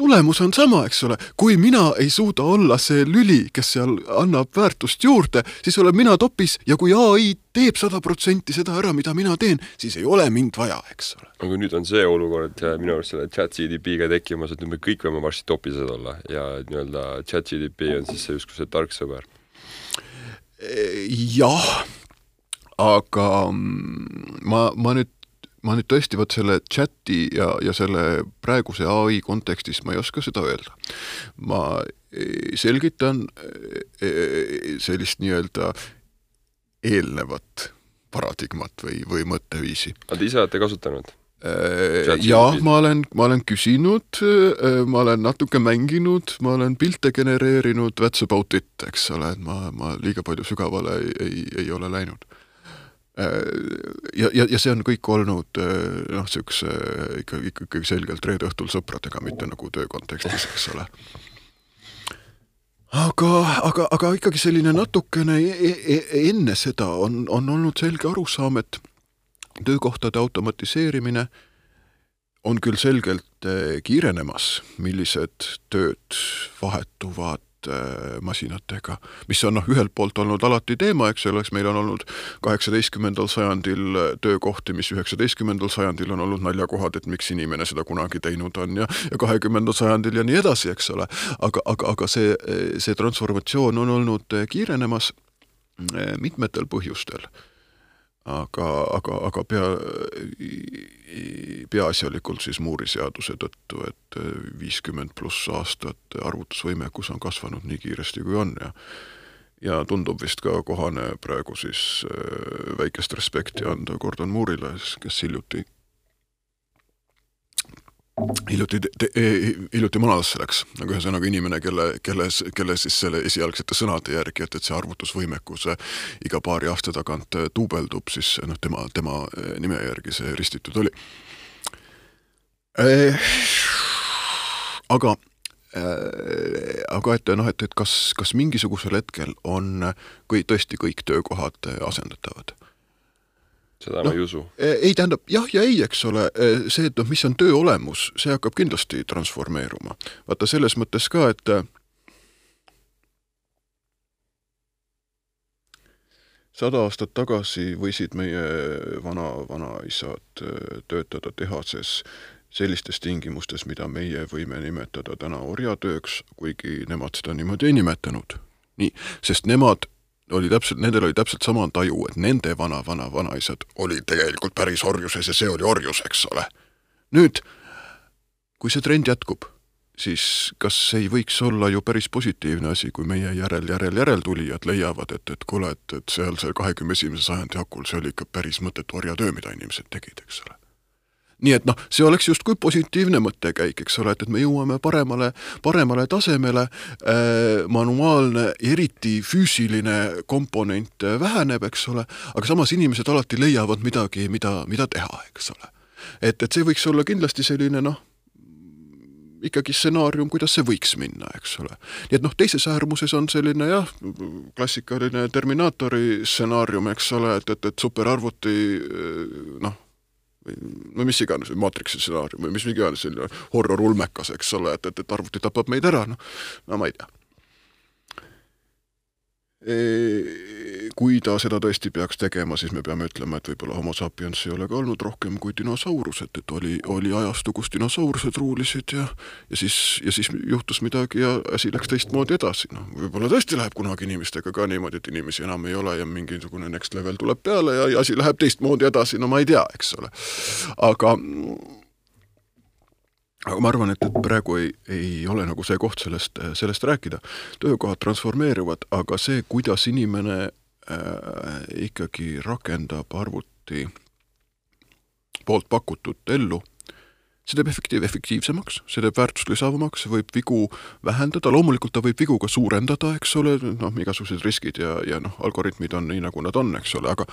S3: tulemus on sama, eks ole, kui mina ei suuda olla see lüli, kes seal annab väärtust juurde, siis olen mina topis ja kui ai teeb sada protsenti seda ära, mida mina teen, siis ei ole mind vaja, eks ole.
S1: aga nüüd on see olukord minu arust selle chat GDP-ga tekkimas, et nüüd me kõik võime varsti topised olla ja nii-öelda chat GDP on siis see justkui see tark sõber.
S3: jah aga mm, ma, ma nüüd ma nüüd tõesti vot selle chati ja, ja selle praeguse ai kontekstis ma ei oska seda öelda. ma e, selgitan e, e, sellist nii-öelda eelnevat paradigmat või, või mõtteviisi.
S1: aga te ise olete kasutanud?
S3: jah, ma olen, ma olen küsinud, ma olen natuke mänginud, ma olen pilte genereerinud, that's about it, eks ole, et ma, ma liiga palju sügavale ei, ei, ei ole läinud ja, ja, ja see on kõik olnud noh, niisuguse ikka, ikka, ikkagi selgelt reede õhtul sõpradega, mitte nagu töö kontekstis, eks ole. aga, aga, aga ikkagi selline natukene e e enne seda on, on olnud selge arusaam, et töökohtade automatiseerimine on küll selgelt kiirenemas, millised tööd vahetuvad Äh, masinatega, mis on noh, ühelt poolt olnud alati teema, eks ole, eks meil on olnud kaheksateistkümnendal sajandil äh, töökohti, mis üheksateistkümnendal sajandil on olnud naljakohad, et miks inimene seda kunagi teinud on ja ja kahekümnendal sajandil ja nii edasi, eks ole. aga, aga, aga see, see transformatsioon on olnud kiirenemas äh, mitmetel põhjustel aga, aga, aga pea, peaasjalikult siis Moore'i seaduse tõttu, et viiskümmend pluss aastat arvutusvõimekus on kasvanud nii kiiresti, kui on. Ja ja tundub vist ka kohane praegu siis äh, väikest respekti anda Gordon Moore'ile, kes hiljuti hiljuti, e-, hiljuti manalasse läks, nagu ühesõnaga inimene, kelle, kelles, kelle siis selle esialgsete sõnade järgi, et, et see arvutusvõimekus iga paari aasta tagant duubeldub, siis noh, tema, tema nime järgi see ristitud oli. Aga aga et noh, et, et kas, kas mingisugusel hetkel on kui tõesti kõik töökohad asendatavad
S1: seda no, ma ei usu.
S3: E, ei, tähendab jah ja ei, eks ole, e, see, et noh, mis on töö olemus, see hakkab kindlasti transformeeruma. vaata selles mõttes ka, et sada aastat tagasi võisid meie vana, vanaisad e, töötada tehases sellistes tingimustes, mida meie võime nimetada täna orjatööks, kuigi nemad seda niimoodi ei nimetanud. nii, sest nemad oli täpselt, nendel oli täpselt sama taju, et nende vana-vana-vanaisad olid tegelikult päris orjuses ja see oli orjus, eks ole. nüüd, kui see trend jätkub, siis kas ei võiks olla ju päris positiivne asi, kui meie järel, järel, järeltulijad leiavad, et, et kuule, et, et seal see kahekümne esimese sajandi hakul, see oli ikka päris mõttetu orjatöö, mida inimesed tegid, eks ole nii et noh, see oleks justkui positiivne mõttekäik, eks ole, et, et me jõuame paremale, paremale tasemele äh,, manuaalne, eriti füüsiline komponent väheneb, eks ole, aga samas inimesed alati leiavad midagi, mida, mida teha, eks ole. et, et see võiks olla kindlasti selline noh, ikkagi stsenaarium, kuidas see võiks minna, eks ole. nii et noh, teises äärmuses on selline jah, klassikaline Terminaatori stsenaarium, eks ole, et, et, et superarvuti noh, no mis iganes, või Matrixi stsenaarium või mis iganes selline horror-ulmekas, eks ole, et, et, et arvuti tapab meid ära, noh, no ma ei tea kui ta seda tõesti peaks tegema, siis me peame ütlema, et võib-olla homo sapiens ei ole ka olnud rohkem kui dinosaurused, et oli, oli ajastu, kus dinosaurused ruulisid ja ja siis, ja siis juhtus midagi ja asi läks teistmoodi edasi, noh, võib-olla tõesti läheb kunagi inimestega ka niimoodi, et inimesi enam ei ole ja mingisugune next level tuleb peale ja, ja asi läheb teistmoodi edasi, no ma ei tea, eks ole. aga aga ma arvan, et, et praegu ei, ei ole nagu see koht sellest, sellest rääkida. töökohad transformeeruvad, aga see, kuidas inimene äh, ikkagi rakendab arvuti poolt pakutut ellu, see teeb efektiiv, efektiivsemaks, see teeb väärtust lisavamaks, võib vigu vähendada, loomulikult ta võib vigu ka suurendada, eks ole, noh, igasugused riskid ja, ja noh, algoritmid on nii, nagu nad on, eks ole, aga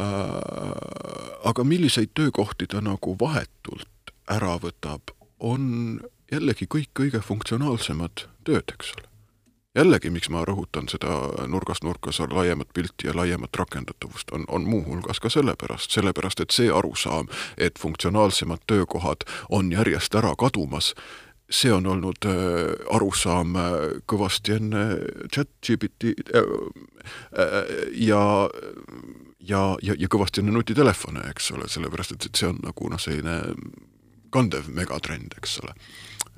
S3: äh, aga milliseid töökohti ta nagu vahetult ära võtab, on jällegi kõik kõige funktsionaalsemad tööd, eks ole. jällegi, miks ma rõhutan seda nurgast nurka seal laiemat pilti ja laiemat rakendatavust, on, on muuhulgas ka sellepärast, sellepärast et see arusaam, et funktsionaalsemad töökohad on järjest ära kadumas, see on olnud äh, arusaam äh, kõvasti enne chat-GPT äh, ja ja, ja, ja kõvasti enne nutitelefone, eks ole, sellepärast et see on nagu noh, selline kandev megatrend, eks ole,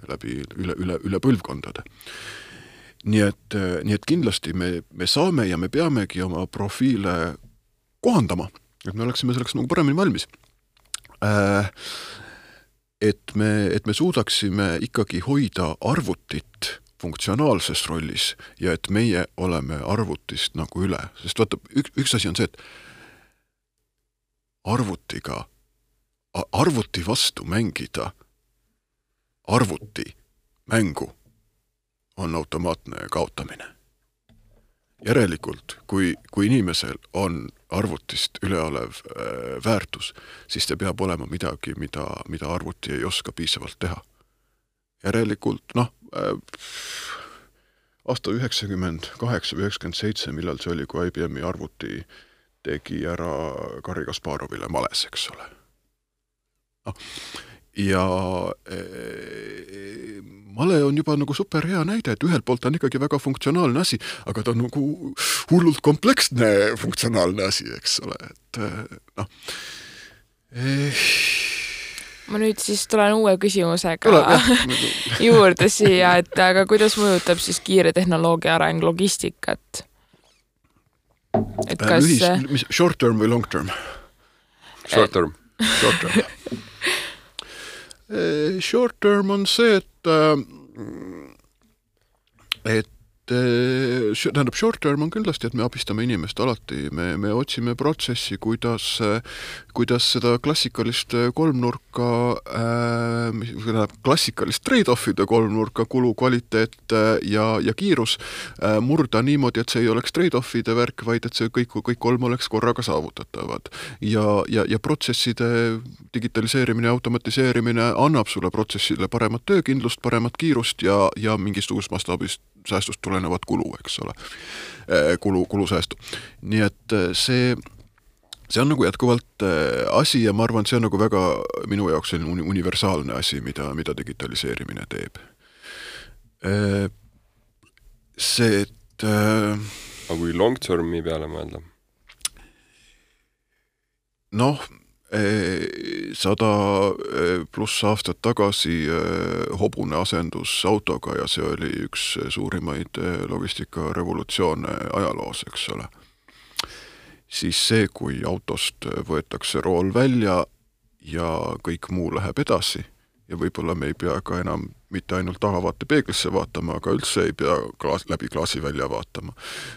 S3: läbi, üle, üle, üle põlvkondade. nii et, nii et kindlasti me, me saame ja me peamegi oma profiile kohandama, et me oleksime selleks nagu paremini valmis äh, et me, et me suudaksime ikkagi hoida arvutit funktsionaalses rollis ja et meie oleme arvutist nagu üle, sest vaata, üks, üks asi on see, et arvutiga arvuti vastu mängida arvutimängu on automaatne kaotamine. järelikult, kui, kui inimesel on arvutist üleolev äh, väärtus, siis see peab olema midagi, mida, mida arvuti ei oska piisavalt teha. järelikult noh äh,, aasta üheksakümmend kaheksa või üheksakümmend seitse, millal see oli, kui IBM-i arvuti tegi ära Garri Kasparovile males, eks ole ja e, male on juba nagu super hea näide, et ühelt poolt ta on ikkagi väga funktsionaalne asi, aga ta on nagu hullult kompleksne funktsionaalne asi, eks ole, et e, noh
S2: eh, ma nüüd siis tulen uue küsimusega Tule, (laughs) juurde siia, et aga kuidas mõjutab siis kiire tehnoloogia areng logistikat?
S3: et kas Lühis, mis short term või long term?
S1: Short term.
S3: Short term. Eh, short term on see, et äh, et Eh, tähendab, short term on kindlasti, et me abistame inimest alati, me, me otsime protsessi, kuidas, kuidas seda klassikalist kolmnurka äh,, mis tähendab, klassikalist trade-off'ide kolmnurka, kulu, kvaliteet äh, ja, ja kiirus äh, murda niimoodi, et see ei oleks trade-off'ide värk, vaid et see kõik, kõik kolm oleks korraga saavutatavad. ja, ja, ja protsesside digitaliseerimine, automatiseerimine annab sulle protsessile paremat töökindlust, paremat kiirust ja, ja mingisugust mastaabist säästust tulenevat kulu, eks ole, äh, kulu, kulusäästu. nii et äh, see, see on nagu jätkuvalt äh, asi ja ma arvan, et see on nagu väga minu jaoks selline universaalne asi, mida, mida digitaliseerimine teeb. see, et
S1: aga kui long term'i peale mõelda?
S3: noh, sada pluss aastat tagasi hobune asendus autoga ja see oli üks suurimaid logistikarevolutsioone ajaloos, eks ole. siis see, kui autost võetakse rool välja ja kõik muu läheb edasi ja võib-olla me ei pea ka enam mitte ainult tahavaatepeeglisse vaatama, aga üldse ei pea klaas, läbi klaasi välja vaatama,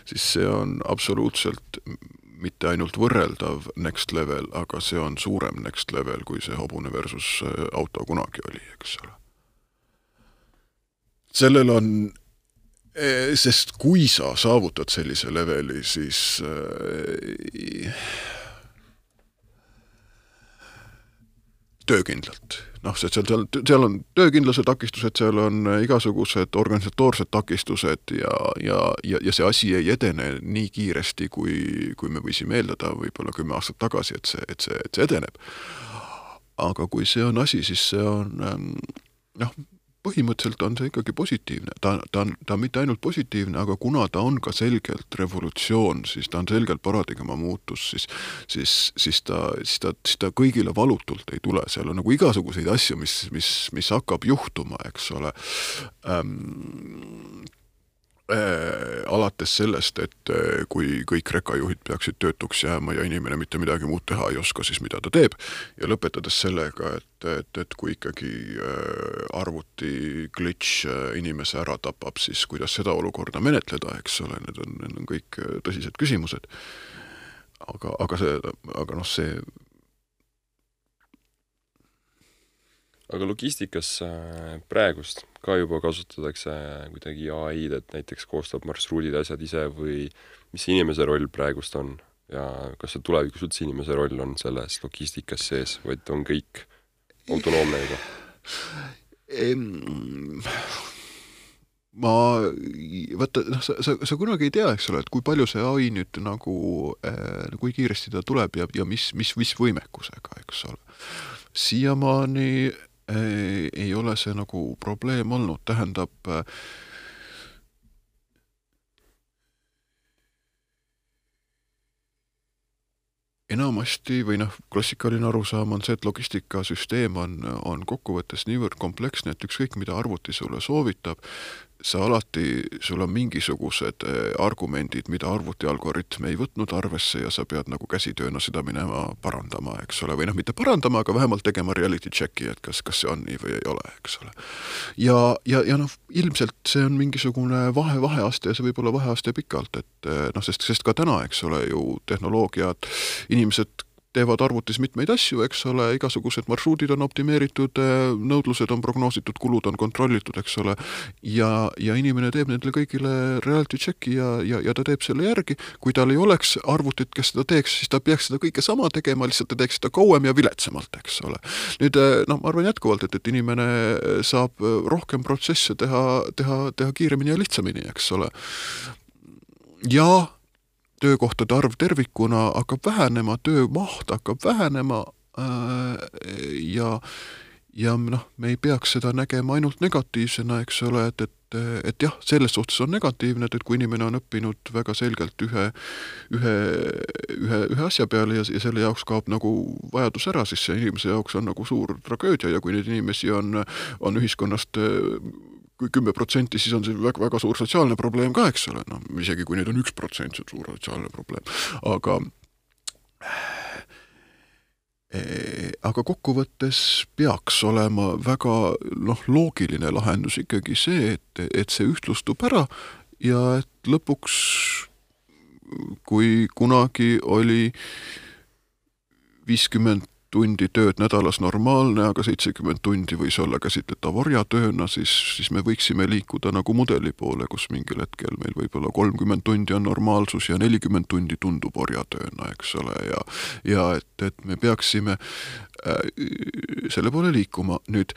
S3: siis see on absoluutselt mitte ainult võrreldav next level, aga see on suurem next level, kui see hobune versus äh, auto kunagi oli, eks ole. sellel on, äh, sest kui sa saavutad sellise leveli, siis äh, töökindlalt noh, see seal, seal, seal on töökindluse takistused, seal on igasugused organisatoorsed takistused ja, ja, ja, ja see asi ei edene nii kiiresti, kui, kui me võisime eeldada võib-olla kümme aastat tagasi, et see, et see, et see edeneb. aga kui see on asi, siis see on noh, põhimõtteliselt on see ikkagi positiivne, ta, ta on, ta on mitte ainult positiivne, aga kuna ta on ka selgelt revolutsioon, siis ta on selgelt paradigma muutus, siis siis, siis ta, siis ta, siis ta kõigile valutult ei tule, seal on nagu igasuguseid asju, mis, mis, mis hakkab juhtuma, eks ole. Ähm, äh, alates sellest, et äh, kui kõik rekajuhid peaksid töötuks jääma ja inimene mitte midagi muud teha ei oska, siis mida ta teeb, ja lõpetades sellega, et, et, et kui ikkagi äh, arvuti glitch äh, inimese ära tapab, siis kuidas seda olukorda menetleda, eks ole, need on, need on kõik äh, tõsised küsimused. aga, aga see, aga noh, see
S1: aga logistikas äh, praegust ka juba kasutatakse kuidagi ai-d, et näiteks koostab marsruudid, asjad ise või mis inimese roll praegust on ja kas see tulevikus üldse inimese roll on selles logistikas sees, et on kõik autonoomne juba?
S3: ma, vaata, noh, sa, sa, sa kunagi ei tea, eks ole, et kui palju see ai nüüd nagu äh,, kui kiiresti ta tuleb ja, ja mis, mis, mis võimekusega, eks ole. siiamaani ei ole see nagu probleem olnud, tähendab äh, enamasti või noh, klassikaline arusaam on see, et logistikasüsteem on, on kokkuvõttes niivõrd kompleksne, et ükskõik, mida arvuti sulle soovitab, sa alati, sul on mingisugused eh, argumendid, mida arvuti algoritm ei võtnud arvesse ja sa pead nagu käsitööna seda minema parandama, eks ole, või noh, mitte parandama, aga vähemalt tegema reality check'i, et kas, kas see on nii või ei ole, eks ole. ja, ja, ja noh, ilmselt see on mingisugune vahe, vaheaste ja see võib olla vaheaste pikalt, et eh, noh, sest, sest ka täna, eks ole ju, tehnoloogiad, inimesed teevad arvutis mitmeid asju, eks ole, igasugused marsruudid on optimeeritud, nõudlused on prognoositud, kulud on kontrollitud, eks ole, ja, ja inimene teeb nendele kõigile reality check'i ja, ja, ja ta teeb selle järgi, kui tal ei oleks arvutit, kes seda teeks, siis ta peaks seda kõike sama tegema, lihtsalt ta teeks seda kauem ja viletsamalt, eks ole. nüüd noh, ma arvan jätkuvalt, et, et inimene saab rohkem protsesse teha, teha, teha kiiremini ja lihtsamini, eks ole. ja töökohtade arv tervikuna hakkab vähenema, töömaht hakkab vähenema äh, ja ja noh, me ei peaks seda nägema ainult negatiivsena, eks ole, et, et, et jah, selles suhtes on negatiivne, et, et kui inimene on õppinud väga selgelt ühe, ühe, ühe, ühe asja peale ja, ja selle jaoks kaob nagu vajadus ära, siis see inimese jaoks on nagu suur tragöödia ja kui neid inimesi on, on ühiskonnast kui kümme protsenti, siis on see väga, väga suur sotsiaalne probleem ka, eks ole, noh, isegi kui neid on üks protsent, see on suur sotsiaalne probleem, aga eh, aga kokkuvõttes peaks olema väga noh, loogiline lahendus ikkagi see, et, et see ühtlustub ära ja et lõpuks, kui kunagi oli viiskümmend tundi tööd nädalas normaalne, aga seitsekümmend tundi võis olla käsitletav orjatööna, siis, siis me võiksime liikuda nagu mudeli poole, kus mingil hetkel meil võib-olla kolmkümmend tundi on normaalsus ja nelikümmend tundi tundub orjatööna, eks ole, ja ja et, et me peaksime äh, selle poole liikuma, nüüd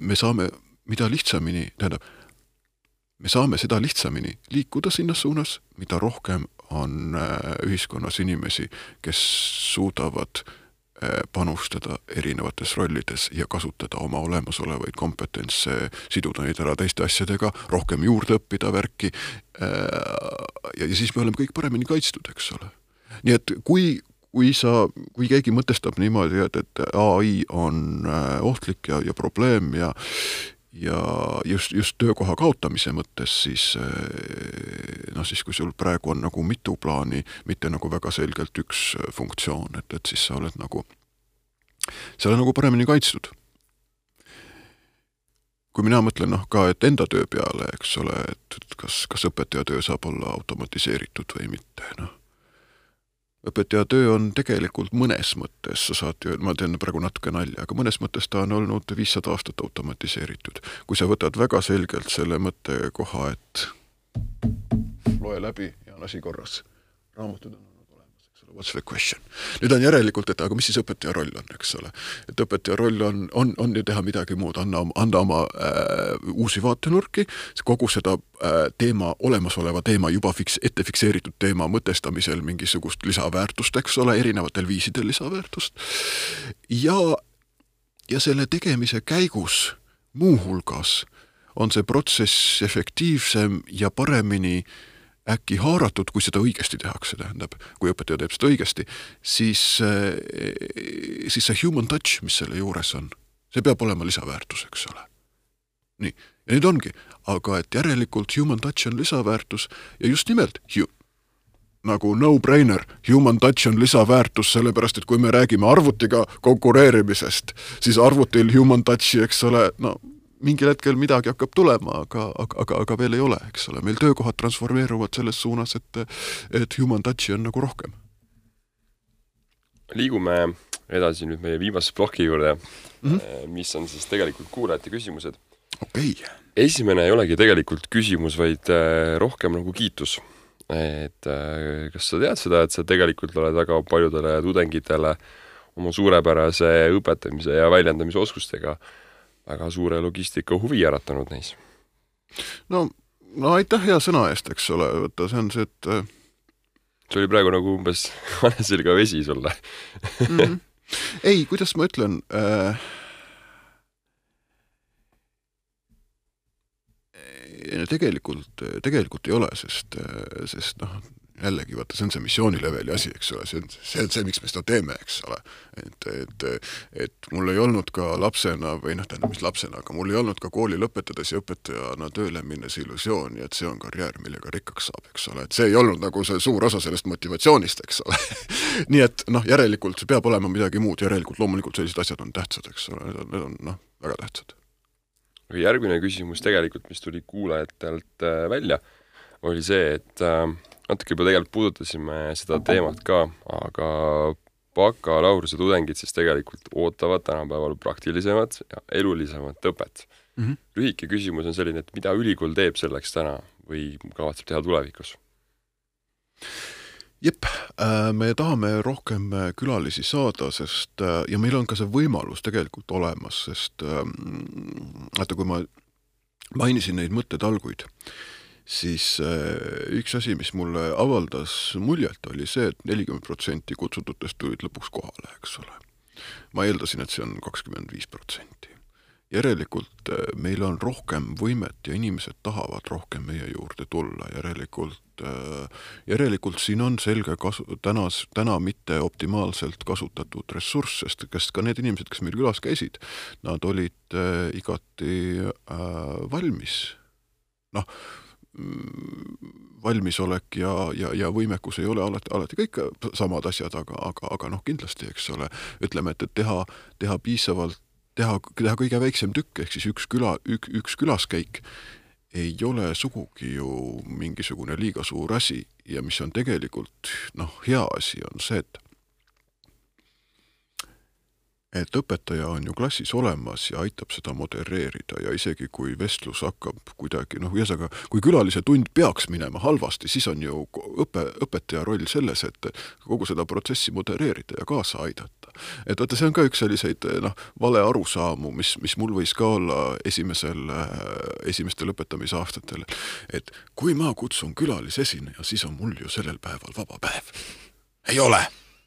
S3: me saame, mida lihtsamini, tähendab, me saame seda lihtsamini liikuda sinna suunas, mida rohkem on äh, ühiskonnas inimesi, kes suudavad Äh, panustada erinevates rollides ja kasutada oma olemasolevaid kompetentse, siduda neid ära teiste asjadega, rohkem juurde õppida värki äh, ja, ja siis me oleme kõik paremini kaitstud, eks ole. nii et kui, kui sa, kui keegi mõtestab niimoodi, et, et ai on äh, ohtlik ja, ja probleem ja ja just, just töökoha kaotamise mõttes, siis äh, noh, siis kui sul praegu on nagu mitu plaani, mitte nagu väga selgelt üks funktsioon, et, et siis sa oled nagu, sa oled nagu paremini kaitstud kui mina mõtlen noh ka, et enda töö peale, eks ole, et kas, kas õpetaja töö saab olla automatiseeritud või mitte, noh. Õpetaja töö on tegelikult mõnes mõttes, sa saad ju, ma teen praegu natuke nalja, aga mõnes mõttes ta on olnud viissada aastat automatiseeritud. kui sa võtad väga selgelt selle mõttekoha, et loe läbi ja on asi korras, raamatud on what's the question. nüüd on järelikult, et aga mis siis õpetaja roll on, eks ole. et õpetaja roll on, on, on ju teha midagi muud, anda, anda oma äh, uusi vaatenurki, kogu seda äh, teema, olemasoleva teema juba fiks-, ette fikseeritud teema mõtestamisel mingisugust lisaväärtust, eks ole, erinevatel viisidel lisaväärtust. ja, ja selle tegemise käigus muuhulgas on see protsess efektiivsem ja paremini äh, äkki haaratud, kui seda õigesti tehakse, tähendab, kui õpetaja teeb seda õigesti, siis, eh, siis see human touch, mis selle juures on, see peab olema lisaväärtus, eks ole. nii, ja nüüd ongi, aga et järelikult human touch on lisaväärtus ja just nimelt hu-, nagu no-brainer, human touch on lisaväärtus, sellepärast et kui me räägime arvutiga konkureerimisest, siis arvutil human touch'i, eks ole, no mingil hetkel midagi hakkab tulema, aga, aga, aga, aga veel ei ole, eks ole, meil töökohad transformeeruvad selles suunas, et et human touch'i on nagu rohkem.
S1: liigume edasi nüüd meie viimase ploki juurde mm, -hmm. mis on siis tegelikult kuulajate küsimused.
S3: okei okay..
S1: esimene ei olegi tegelikult küsimus, vaid äh, rohkem nagu kiitus. et äh, kas sa tead seda, et sa tegelikult oled väga paljudele tudengitele oma suurepärase õpetamise ja väljendamise oskustega äh, väga suure logistika huvi äratanud neis.
S3: no, no aitäh hea sõna eest, eks ole, vaata see on see, et äh,
S1: see oli praegu nagu umbes (laughs) hane selga vesi sulle
S3: mm. -hmm. ei, kuidas ma ütlen äh,, tegelikult, tegelikult ei ole, sest, sest noh, jällegi vaata, see on see missioonileveli asi, eks ole, see on, see on see, miks me seda teeme, eks ole. et, et, et mul ei olnud ka lapsena või noh, tähendab, mis lapsena, aga mul ei olnud ka kooli lõpetades ja õpetajana tööle minnes illusiooni, et see on karjäär, millega rikkaks saab, eks ole, et see ei olnud nagu see suur osa sellest motivatsioonist, eks ole (laughs) nii et noh, järelikult see peab olema midagi muud, järelikult loomulikult sellised asjad on tähtsad, eks ole, need on, need on noh, väga tähtsad.
S1: järgmine küsimus tegelikult, mis tuli kuulajatelt äh, välja, oli see, et äh, natuke juba tegelikult puudutasime seda teemat ka, aga bakalaureuse tudengid siis tegelikult ootavad tänapäeval praktilisemat ja elulisemat õpet mm. -hmm. lühike küsimus on selline, et mida ülikool teeb selleks täna või kavatseb teha tulevikus?
S3: jep, äh, me tahame rohkem äh, külalisi saada, sest äh, ja meil on ka see võimalus tegelikult olemas, sest ähm, vaata, kui ma mainisin neid mõttetalguid, siis äh, üks asi, mis mulle avaldas muljet, oli see et, et nelikümmend protsenti kutsututest tulid lõpuks kohale, eks ole. ma eeldasin, et see on kakskümmend viis protsenti. järelikult äh, meil on rohkem võimet ja inimesed tahavad rohkem meie juurde tulla, järelikult, äh, järelikult siin on selge kasu, tänas, täna mitte optimaalselt kasutatud ressurss, sest kes ka need inimesed, kes meil külas käisid, nad olid igati valmis, noh, valmisolek ja, ja, ja võimekus ei ole alati, alati kõik samad asjad, aga, aga, aga noh, kindlasti, eks ole, ütleme, et, et teha, teha piisavalt, teha, teha kõige väiksem tükk, ehk siis üks küla, ük, üks külaskäik, ei ole sugugi ju mingisugune liiga suur asi ja mis on tegelikult noh, hea asi, on see, et et õpetaja on ju klassis olemas ja aitab seda modereerida ja isegi kui vestlus hakkab kuidagi noh, ühesõnaga, kui külalise tund peaks minema halvasti, siis on ju õpe, õpetaja roll selles, et kogu seda protsessi modereerida ja kaasa aidata. et vaata, see on ka üks selliseid noh, vale arusaamu, mis, mis mul võis ka olla esimesel, esimestel õpetamisaastatel, et kui ma kutsun külalisesineja, siis on mul ju sellel päeval vaba päev. ei ole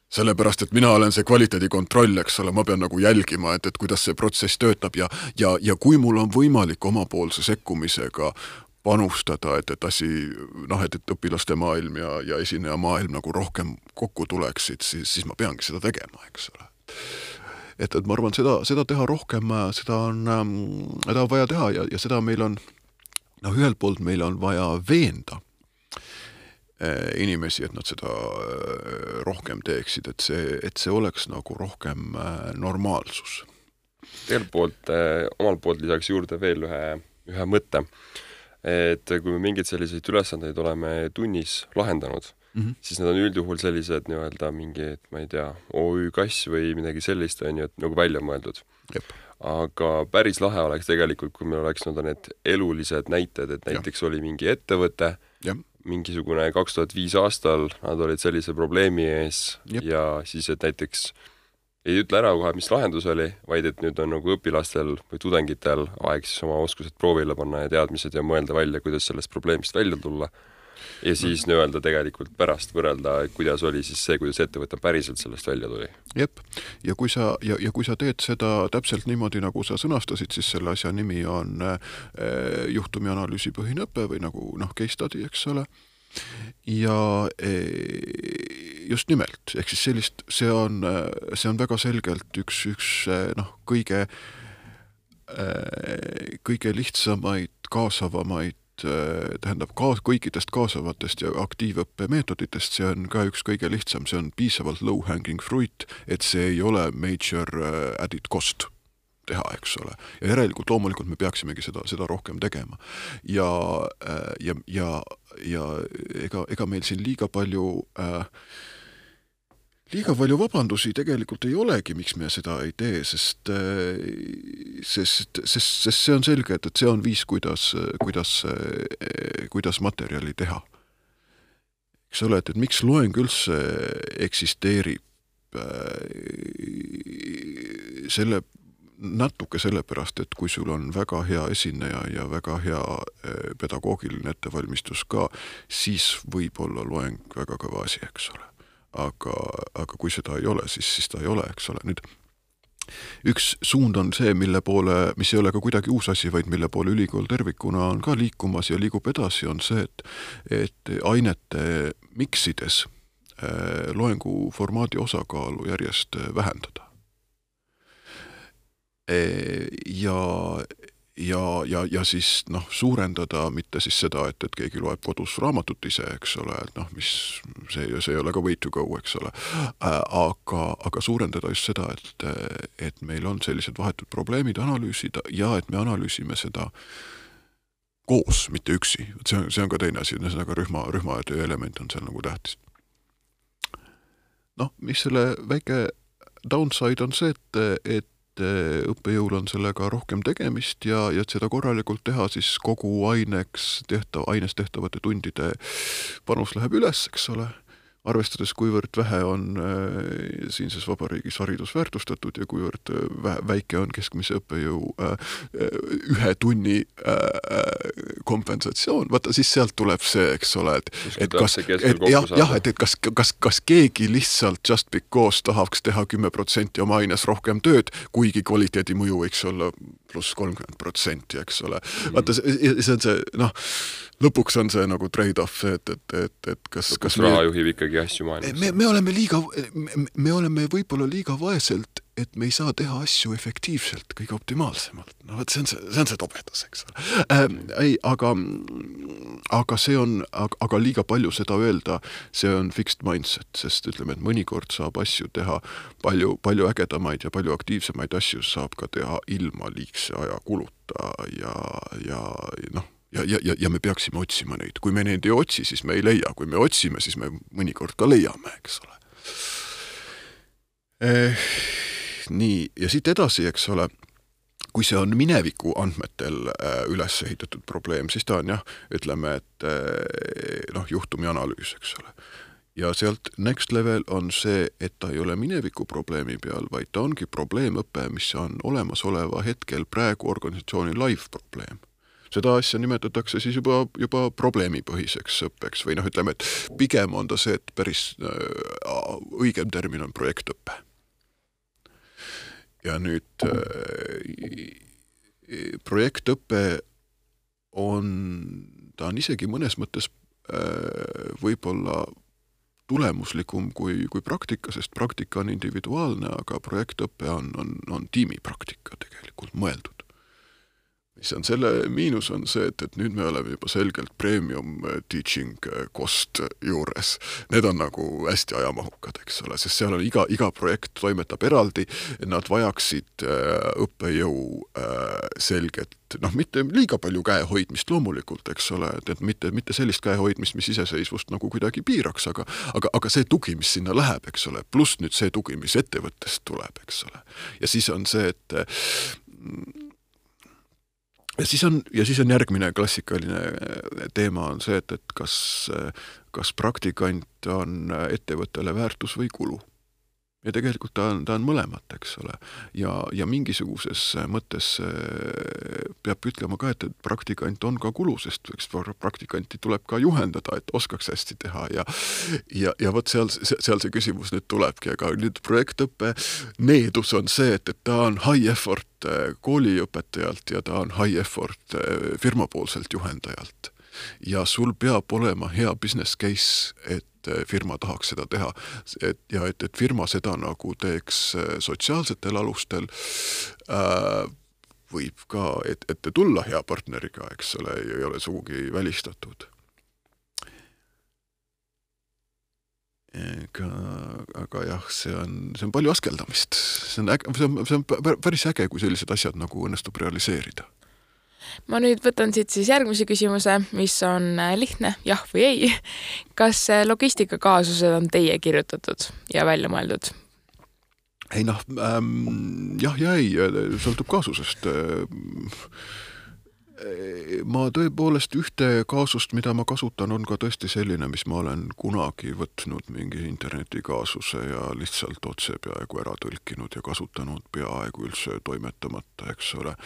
S3: sellepärast, et mina olen see kvaliteedikontroll, eks ole, ma pean nagu jälgima, et, et kuidas see protsess töötab ja, ja, ja kui mul on võimalik omapoolse sekkumisega panustada, et, et asi noh, et, et õpilaste maailm ja, ja esineja maailm nagu rohkem kokku tuleksid, siis, siis ma peangi seda tegema, eks ole. et, et ma arvan, seda, seda teha rohkem, seda on, seda on vaja teha ja, ja seda meil on, noh, ühelt poolt meil on vaja veenda inimesi, et nad seda eh, rohkem teeksid, et see, et see oleks nagu rohkem eh, normaalsus.
S1: teiselt poolt, omalt poolt lisaks juurde veel ühe, ühe mõtte et kui me mingeid selliseid ülesandeid oleme tunnis lahendanud mm, -hmm. siis need on üldjuhul sellised nii-öelda mingid, ma ei tea, OÜ kass või midagi sellist, on ju, et nagu välja mõeldud. aga päris lahe oleks tegelikult, kui meil oleks nii-öelda need elulised näited, et näiteks ja. oli mingi ettevõte, mingisugune kaks tuhat viis aastal, nad olid sellise probleemi ees Jep. ja siis, et näiteks ei ütle ära kohe, mis lahendus oli, vaid et nüüd on nagu õpilastel või tudengitel aeg siis oma oskused proovile panna ja teadmised ja mõelda välja, kuidas sellest probleemist välja tulla. Ja siis nii-öelda tegelikult pärast võrrelda, kuidas oli siis see, kuidas ettevõte päriselt sellest välja tuli.
S3: jep, ja kui sa, ja, ja kui sa teed seda täpselt niimoodi, nagu sa sõnastasid, siis selle asja nimi on äh, juhtumi analüüsipõhine õpe või nagu noh, case study, eks ole. Ja eh, just nimelt, ehk siis sellist, see on, see on väga selgelt üks, üks noh, kõige, eh, kõige lihtsamaid, kaasavamaid tähendab ka kõikidest kaasavatest ja aktiivõppe meetoditest, see on ka üks kõige lihtsam, see on piisavalt low hanging fruit, et see ei ole major added cost teha, eks ole. ja järelikult loomulikult me peaksimegi seda, seda rohkem tegema. ja, äh, ja, ja, ja ega, ega meil siin liiga palju äh, liiga palju vabandusi tegelikult ei olegi, miks me seda ei tee, sest, äh, sest, sest, sest see on selge, et, et see on viis, kuidas, kuidas, kuidas materjali teha. eks ole, et, et miks loeng üldse eksisteerib, selle natuke sellepärast, et kui sul on väga hea esineja ja väga hea pedagoogiline ettevalmistus ka, siis võib olla loeng väga kõva asi, eks ole. Aga, aga kui seda ei ole, siis, siis ta ei ole, eks ole, nüüd üks suund on see, mille poole, mis ei ole ka kuidagi uus asi, vaid mille poole ülikool tervikuna on ka liikumas ja liigub edasi, on see, et et ainete miksides äh, loengu formaadi osakaalu järjest vähendada. Ja ja, ja, ja siis noh, suurendada mitte siis seda, et, et keegi loeb kodus raamatut ise, eks ole, et noh, mis see, see ei ole ka way to go, eks ole, aga, aga suurendada just seda, et, et meil on sellised vahetud probleemid analüüsida ja et me analüüsime seda koos, mitte üksi, et see on, see on ka teine asi, ühesõnaga rühma, rühmatöö element on seal nagu tähtis. noh, mis selle väike downside on see, et, et Eh, õppejõul on sellega rohkem tegemist ja, ja et seda korralikult teha, siis kogu aineks tehtav, aines tehtavate tundide panus läheb üles, eks ole arvestades, kuivõrd vähe on äh, siinses vabariigis haridus väärtustatud ja kuivõrd äh, vähe, väike on keskmise õppejõu äh, ühe tunni äh, äh, kompensatsioon, vaata siis sealt tuleb see, eks ole, et et kas, et jah, jah, et, et kas, kas, kas keegi lihtsalt just because tahaks teha kümme protsenti oma aines rohkem tööd, kuigi kvaliteedi mõju võiks olla pluss kolmkümmend protsenti, eks ole. Mm.. vaata, see on see, noh, lõpuks on see nagu trade-off, et, et, et, et kas,
S1: kas raha me, juhib ikkagi asju maailmas.
S3: me, me oleme liiga, me oleme võib-olla liiga vaeselt, et me ei saa teha asju efektiivselt, kõige optimaalsemalt. no vot, see on see, see on see tobedus, eks ole äh,. ei, aga, aga see on, aga liiga palju seda öelda, see on fixed mindset, sest ütleme, et mõnikord saab asju teha palju, palju ägedamaid ja palju aktiivsemaid asju saab ka teha ilma liigse ajakuluta ja, ja noh, ja, ja, ja, ja me peaksime otsima neid, kui me neid ei otsi, siis me ei leia, kui me otsime, siis me mõnikord ka leiame, eks ole. Eh,. nii, ja siit edasi, eks ole, kui see on mineviku andmetel äh, üles ehitatud probleem, siis ta on jah, ütleme, et äh, noh, juhtumi analüüs, eks ole. ja sealt next level on see, et ta ei ole mineviku probleemi peal, vaid ta ongi probleemõpe, mis on olemasoleva hetkel praegu organisatsiooni live probleem seda asja nimetatakse siis juba, juba probleemipõhiseks õppeks või noh, ütleme, et pigem on ta see, et päris äh, õigem termin on projektõpe. ja nüüd äh, projektõpe on ta on isegi mõnes mõttes võib-olla tulemuslikum kui, kui praktika, sest praktika on individuaalne, aga projektõpe on, on, on tiimipraktika tegelikult mõeldud mis on selle miinus, on see, et, et nüüd me oleme juba selgelt premium äh, teaching äh, cost juures. Need on nagu hästi ajamahukad, eks ole, sest seal on iga, iga projekt toimetab eraldi, nad vajaksid äh, õppejõu selget noh, mitte liiga palju käehoidmist loomulikult, eks ole, et, et mitte, mitte sellist käehoidmist, mis iseseisvust nagu kuidagi piiraks, aga aga, aga see tugi, mis sinna läheb, eks ole, pluss nüüd see tugi, mis ettevõttest tuleb, eks ole. ja siis on see, et ja siis on, ja siis on järgmine klassikaline äh, teema on see, et, et kas, äh, kas praktikant on ettevõttele väärtus või kulu ja tegelikult ta on, ta on mõlemat, eks ole. ja, ja mingisuguses mõttes äh, peab ütlema ka, et, et praktikant on ka kulu, sest eks praktikanti tuleb ka juhendada, et oskaks hästi teha ja ja, ja vot seal, seal see küsimus nüüd tulebki, aga nüüd projektõppe needus on see, et, et ta on high effort äh, kooliõpetajalt ja ta on high effort äh, firmapoolselt juhendajalt ja sul peab olema hea business case, et firma tahaks seda teha. et ja et, et firma seda nagu teeks äh, sotsiaalsetel alustel äh,, võib ka et, ette tulla hea partneriga, eks ole, ei ole sugugi välistatud. ega, aga jah, see on, see on palju askeldamist, see on äge, see on, see on päris äge, kui sellised asjad nagu õnnestub realiseerida
S2: ma nüüd võtan siit siis järgmise küsimuse, mis on äh, lihtne, jah või ei. kas äh, logistikakaasused on teie kirjutatud ja välja mõeldud?
S3: ei noh ähm,, jah ja ei, sõltub kaasusest äh, ma tõepoolest ühte kaasust, mida ma kasutan, on ka tõesti selline, mis ma olen kunagi võtnud mingi internetikaasuse ja lihtsalt otse peaaegu ära tõlkinud ja kasutanud peaaegu üldse toimetamata, eks ole.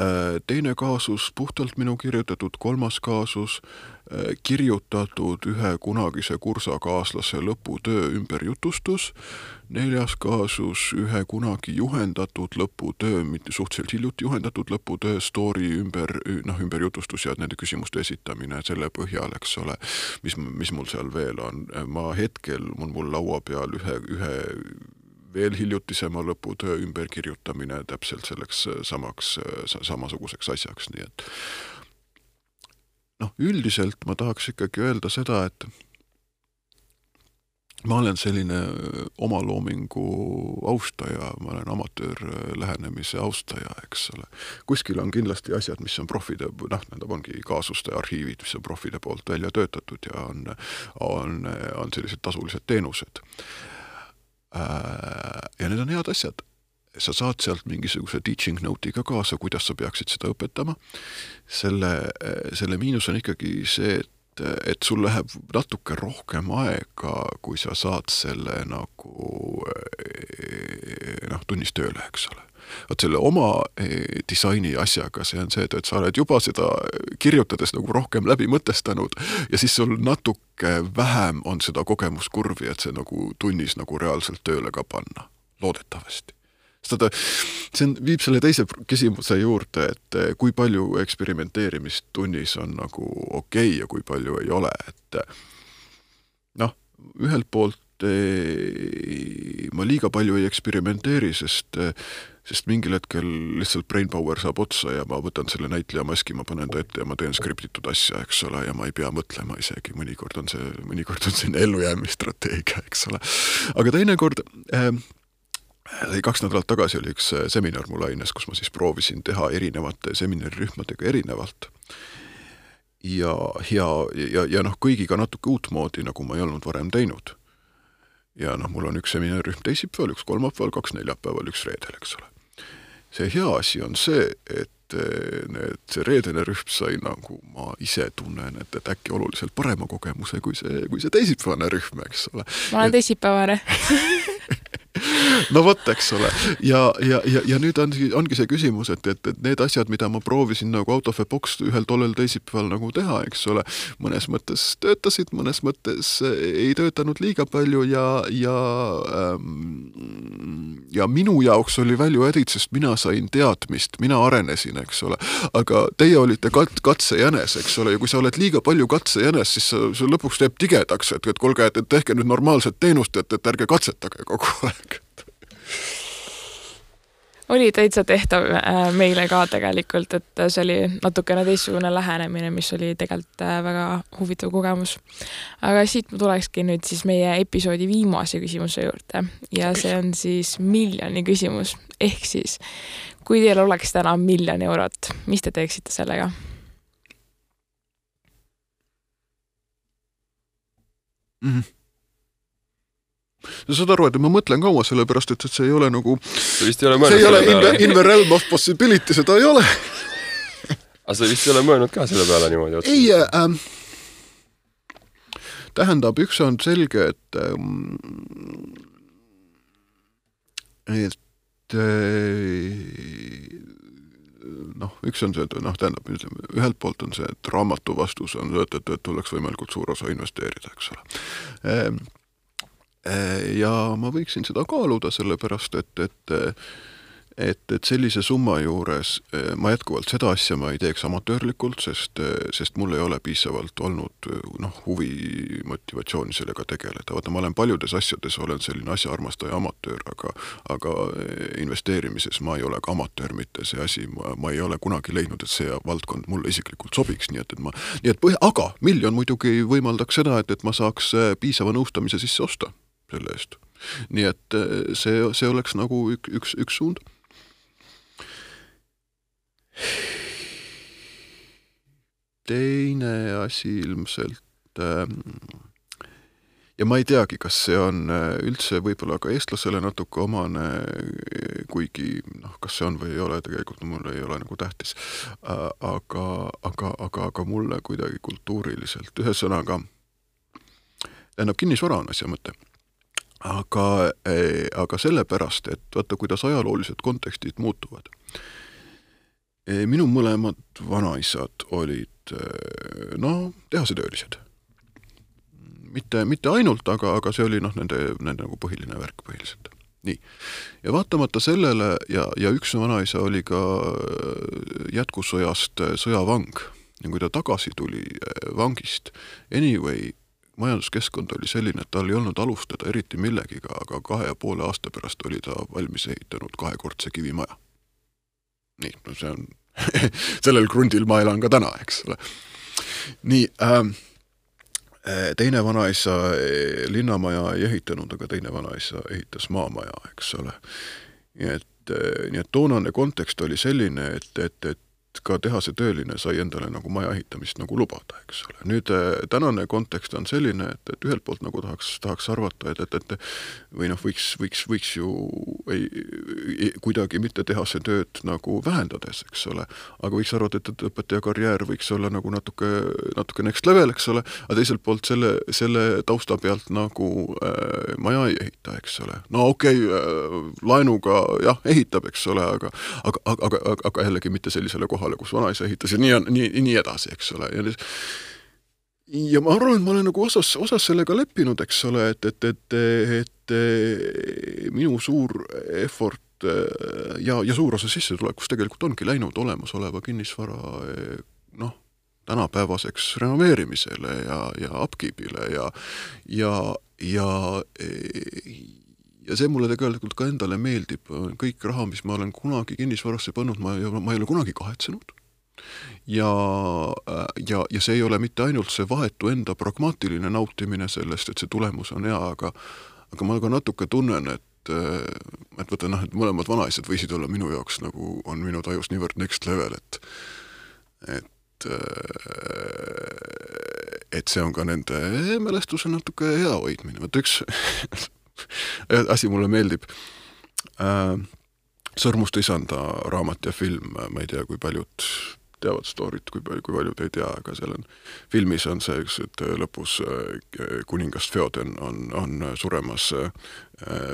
S3: Äh, teine kaasus, puhtalt minu kirjutatud kolmas kaasus, äh, kirjutatud ühe kunagise kursakaaslase lõputöö ümberjutustus, neljas kaasus ühe kunagi juhendatud lõputöö, mitte suhteliselt hiljuti juhendatud lõputöö story ümber, noh, ümberjutustus ja nende küsimuste esitamine selle põhjal, eks ole, mis, mis mul seal veel on, ma hetkel, on mul laua peal ühe, ühe veel hiljutisema lõputöö ümberkirjutamine täpselt selleks samaks, samasuguseks asjaks, nii et noh, üldiselt ma tahaks ikkagi öelda seda, et ma olen selline äh, omaloomingu austaja, ma olen amatöörlähenemise austaja, eks ole. kuskil on kindlasti asjad, mis on profide, noh, tähendab, ongi kaasuste arhiivid, mis on profide poolt välja töötatud ja on, on, on sellised tasulised teenused. Äh, ja need on head asjad sa saad sealt mingisuguse teaching note'i ka kaasa, kuidas sa peaksid seda õpetama. selle, selle miinus on ikkagi see, et et, sul läheb natuke rohkem aega, kui sa saad selle nagu noh, tunnis tööle, eks ole. vot selle oma eh, disaini asjaga, see on see, et, et sa oled juba seda kirjutades nagu rohkem läbi mõtestanud ja siis sul natuke vähem on seda kogemuskurvi, et see nagu tunnis nagu reaalselt tööle ka panna, loodetavasti seda, see on, viib selle teise küsimuse juurde, et eh, kui palju eksperimenteerimist tunnis on nagu okei okay ja kui palju ei ole, et eh, noh, ühelt poolt ei, ma liiga palju ei eksperimenteeri, sest sest mingil hetkel lihtsalt brain power saab otsa ja ma võtan selle näitleja maski, ma panen ta ette ja ma teen skriptitud asja, eks ole, ja ma ei pea mõtlema isegi, mõnikord on see, mõnikord on selline ellujäämisstrateegia, eks ole. aga teinekord äh, kaks nädalat tagasi oli üks äh, seminar mul aines, kus ma siis proovisin teha erinevate seminarirühmadega erinevalt. ja, ja, ja, ja noh, kõigiga natuke uutmoodi, nagu ma ei olnud varem teinud. ja noh, mul on üks seminarirühm teisipäeval, üks kolmapäeval, kaks neljapäeval, üks reedel, eks ole. see hea asi on see, et äh, need, see reedene rühm sai nagu ma ise tunnen, et, et äkki oluliselt parema kogemuse kui see, kui see teisipäevane rühm, eks ole.
S2: ma olen teisipäevane (laughs) (laughs)
S3: no vot, eks ole. ja, ja, ja, ja nüüd on, ongi see küsimus, et, et, et need asjad, mida ma proovisin nagu out of a box ühel tollel teisipäeval nagu teha, eks ole, mõnes mõttes töötasid, mõnes mõttes ei töötanud liiga palju ja, ja ähm, ja minu jaoks oli value added, sest mina sain teadmist, mina arenesin, eks ole. aga teie olite kat-, katsejänes, eks ole, ja kui sa oled liiga palju katsejänes, siis see lõpuks teeb tigedaks, et, et kuulge, et, et tehke nüüd normaalset teenust, et, et ärge katsetage kogu aeg
S2: oli täitsa tehtav äh, meile ka tegelikult, et see oli natukene teistsugune lähenemine, mis oli tegelikult äh, väga huvitav kogemus. aga siit ma tulekski nüüd siis meie episoodi viimase küsimuse juurde ja see on siis miljoni küsimus, ehk siis kui teil oleks täna miljon eurot, mis te teeksite sellega?
S3: mm. -hmm sa saad aru, et ma mõtlen kaua, sellepärast et, et see ei ole nagu.
S1: vist ei ole mõelnud
S3: selle peale. in the realm of possibility, seda ei ole
S1: aga sa vist ei ole mõelnud ka selle peale niimoodi
S3: otseselt? ei ähm,, tähendab, üks on selge, et ähm, et äh, noh, üks on see, et noh, tähendab, ütleme ühelt poolt on see, et raamatu vastus on see, et, et, et tuleks võimalikult suur osa investeerida, eks ole ehm, Äh, ja ma võiksin seda kaaluda, sellepärast et, et et, et sellise summa juures äh, ma jätkuvalt seda asja ma ei teeks amatöörlikult, sest, sest mul ei ole piisavalt olnud noh, huvi, motivatsiooni sellega tegeleda, vaata ma olen paljudes asjades, olen selline asjaarmastaja amatöör, aga aga investeerimises ma ei ole ka amatöör, mitte see asi, ma, ei ole kunagi leidnud, et see valdkond mulle isiklikult sobiks, nii et, et ma, nii et põhi, aga miljon muidugi võimaldaks seda, et, et ma saaks piisava nõustamise sisse osta selle eest. nii et äh, see, see oleks nagu üks, üks, üks suund. teine asi ilmselt ähm, ja ma ei teagi, kas see on äh, üldse võib-olla ka eestlasele natuke omane, kuigi noh, kas see on või ei ole, tegelikult mulle ei ole nagu tähtis. aga, aga, aga, aga mulle kuidagi kultuuriliselt, ühesõnaga, tähendab, kinnisvara on asja mõte aga, eh, aga sellepärast, et vaata, kuidas ajaloolised kontekstid muutuvad. Eh, minu mõlemad vanaisad olid eh, noh, tehasetöölised. mitte, mitte ainult, aga, aga see oli noh, nende, nende nagu põhiline värk põhiliselt. nii, ja vaatamata sellele ja, ja üks vanaisa oli ka jätkusõjast sõjavang ja kui ta tagasi tuli vangist, anyway, majanduskeskkond oli selline, et tal ei olnud alustada eriti millegiga, aga kahe ja poole aasta pärast oli ta valmis ehitanud kahekordse kivimaja. nii, no see on (laughs) sellel krundil ma elan ka täna, eks ole. nii ähm,, teine vanaisa äh, linnamaja ei ehitanud, aga teine vanaisa ehitas maamaja, eks ole. nii et, äh, nii et toonane kontekst oli selline, et, et, et ka tehasetööline sai endale nagu maja ehitamist nagu lubada, eks ole. nüüd äh, tänane kontekst on selline, et, et ühelt poolt nagu tahaks, tahaks arvata, et, et, et või noh, võiks, võiks, võiks ju ei, ei, kuidagi mitte tehasetööd nagu vähendades, eks ole, aga võiks arvata, et, et õpetaja karjäär võiks olla nagu natuke, natuke next level, eks ole, aga teiselt poolt selle, selle tausta pealt nagu äh, maja ei ehita, eks ole. no okei okay, äh,, laenuga jah, ehitab, eks ole, aga aga, aga, aga, aga jällegi mitte sellisele kohale, kohale, kus vanaisa ehitas ja nii nii, nii edasi, eks ole, ja ja ma arvan, et ma olen nagu osas, osas sellega leppinud, eks ole, et, et, et, et minu suur effort ja, ja suur osa sissetulekust tegelikult ongi läinud olemasoleva kinnisvara noh, tänapäevaseks renoveerimisele ja, ja upkeep'ile ja, ja, ja ja see mulle tegelikult ka endale meeldib, kõik raha, mis ma olen kunagi kinnisvarasse pannud, ma ei ole, ma ei ole kunagi kahetsenud. ja, ja, ja see ei ole mitte ainult see vahetu enda pragmaatiline nautimine sellest, et see tulemus on hea, aga aga ma ka natuke tunnen, et et vaata noh, et mõlemad vanaisad võisid olla minu jaoks nagu, on minu tajus niivõrd next level, et et et see on ka nende mälestuse natuke hea hoidmine, vaata üks (laughs) (laughs) asi mulle meeldib äh,. Sõrmuste isanda raamat ja film, ma ei tea, kui paljud teavad story't, kui palju, kui paljud ei tea, aga seal on, filmis on see, eks, et lõpus kuningas Feoden on, on suremas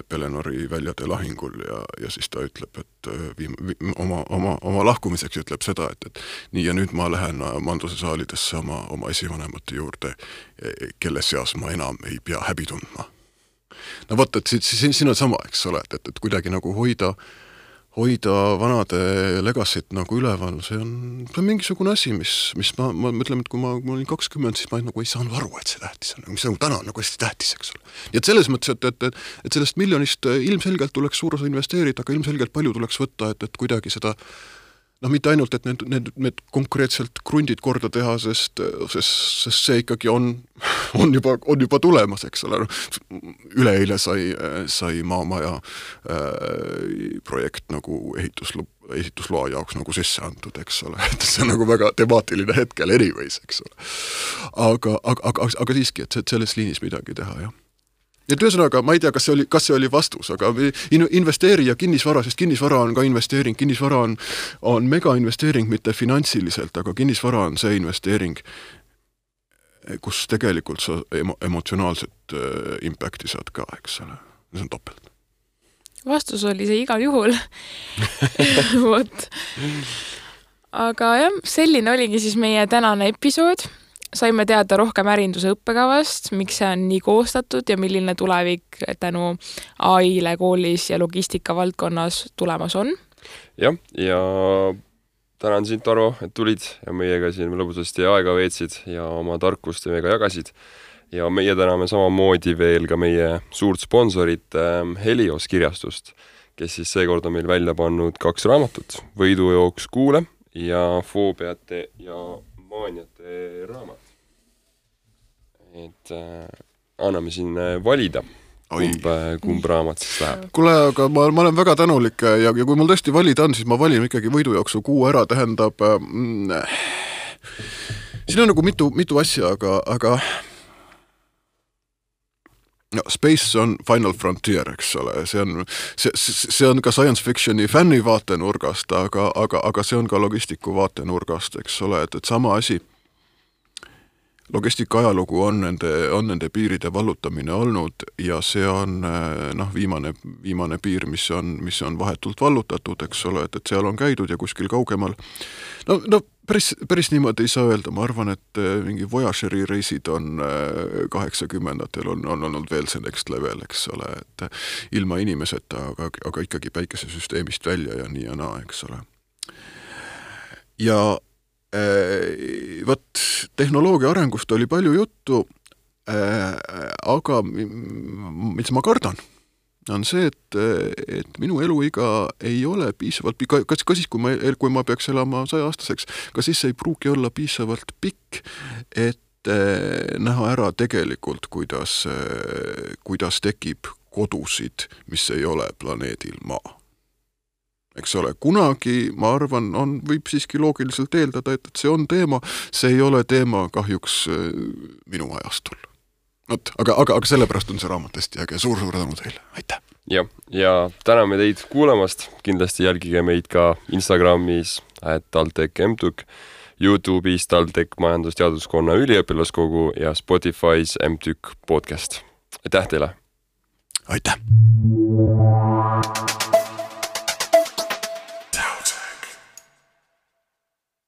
S3: Pelenori väljade lahingul ja, ja siis ta ütleb, et viim-, viim, oma, oma, oma lahkumiseks ütleb seda, et, et nii ja nüüd ma lähen Manduse saalidesse oma, oma esivanemate juurde, kelle seas ma enam ei pea häbi tundma no vot, et siin, siin on sama, eks ole, et, et, et kuidagi nagu hoida äh, hoida vanade legacy't nagu üleval, see on, see on mingisugune asi, mis, mis ma, ma mõtlen, et kui ma, ma olin kakskümmend, siis ma nagu ei saanud aru, et see tähtis on, mis nagu täna on nagu hästi tähtis, eks ole. nii et selles mõttes, et, et, et, et sellest miljonist ilmselgelt tuleks suur osa investeerida, aga ilmselgelt palju tuleks võtta, et, et kuidagi seda äh, noh, mitte ainult, et need, need, need konkreetselt krundid korda teha, sest, sest, sest see ikkagi on, (laughs) on juba, on juba tulemas, eks ole, üleeile sai, sai Maamaja äh, projekt nagu ehituslu-, ehitusloa jaoks nagu sisse antud, eks ole, (laughs) et see on nagu väga temaatiline hetkel anyways, eks ole. aga, aga, aga, aga siiski, et selles liinis midagi teha, jah et ühesõnaga, ma ei tea, kas see oli, kas see oli vastus, aga in-, investeerija kinnisvara, sest kinnisvara on ka investeering, kinnisvara on, on megainvesteering mitte finantsiliselt, aga kinnisvara on see investeering, kus tegelikult sa emo-, emotsionaalset äh, impact'i saad ka, eks ole, see on topelt.
S2: vastus oli see igal juhul (laughs) vot. aga jah, selline oligi siis meie tänane episood saime teada rohkem ärinduse õppekavast, miks see on nii koostatud ja milline tulevik tänu ai-le koolis ja logistika valdkonnas tulemas on.
S1: jah, ja tänan sind, Tarvo, et tulid ja meiega siin lõbusasti aega veetsid ja oma tarkust meiega jagasid. ja meie täname samamoodi veel ka meie suurt sponsorit ähm, Helios kirjastust, kes siis seekord on meil välja pannud kaks raamatut, Võidujooks kuule ja Foobiate ja maaniate raamat et äh, anname siin äh, valida kumb, äh, kumb raamat siis läheb. (laughs)
S3: kuule, aga ma, ma olen väga tänulik ja, ja kui mul tõesti valida on, siis ma valin ikkagi võidujooksu kuu ära, tähendab mm, siin on nagu mitu, mitu asja, aga, aga no Space on Final Frontier, eks ole, see on, see, see on ka science fiction'i fänni vaatenurgast, aga, aga, aga see on ka logistiku vaatenurgast, eks ole, et, et sama asi logistika ajalugu on nende, on nende piiride vallutamine olnud ja see on noh, viimane, viimane piir, mis on, mis on vahetult vallutatud, eks ole, et, et seal on käidud ja kuskil kaugemal no, no päris, päris niimoodi ei saa öelda, ma arvan, et eh, mingi Voyageri reisid on eh, kaheksakümnendatel on, on olnud veel see next level, eks ole, et ilma inimeseta, aga, aga ikkagi päikesesüsteemist välja ja nii ja naa, eks ole. ja vot tehnoloogia arengust oli palju juttu, äh, aga mis ma kardan, on see, et, et minu eluiga ei ole piisavalt pikk, kas, ka siis, kui ma, kui ma peaks elama sajaaastaseks, ka siis ei pruugi olla piisavalt pikk, et äh, näha ära tegelikult, kuidas, kuidas tekib kodusid, mis ei ole planeedil Maa eks ole, kunagi ma arvan, on, võib siiski loogiliselt eeldada, et, et see on teema, see ei ole teema kahjuks äh, minu ajastul. vot, aga, aga, aga sellepärast on see raamat hästi äge suur,, suur-suur tänu teile, aitäh!
S1: jah, ja täname teid kuulamast, kindlasti jälgige meid ka Instagramis, et TalTech MTÜK, Youtube'is TalTech Majandusteaduskonna üliõpilaskogu ja Spotify's MTÜK podcast. aitäh teile!
S3: aitäh!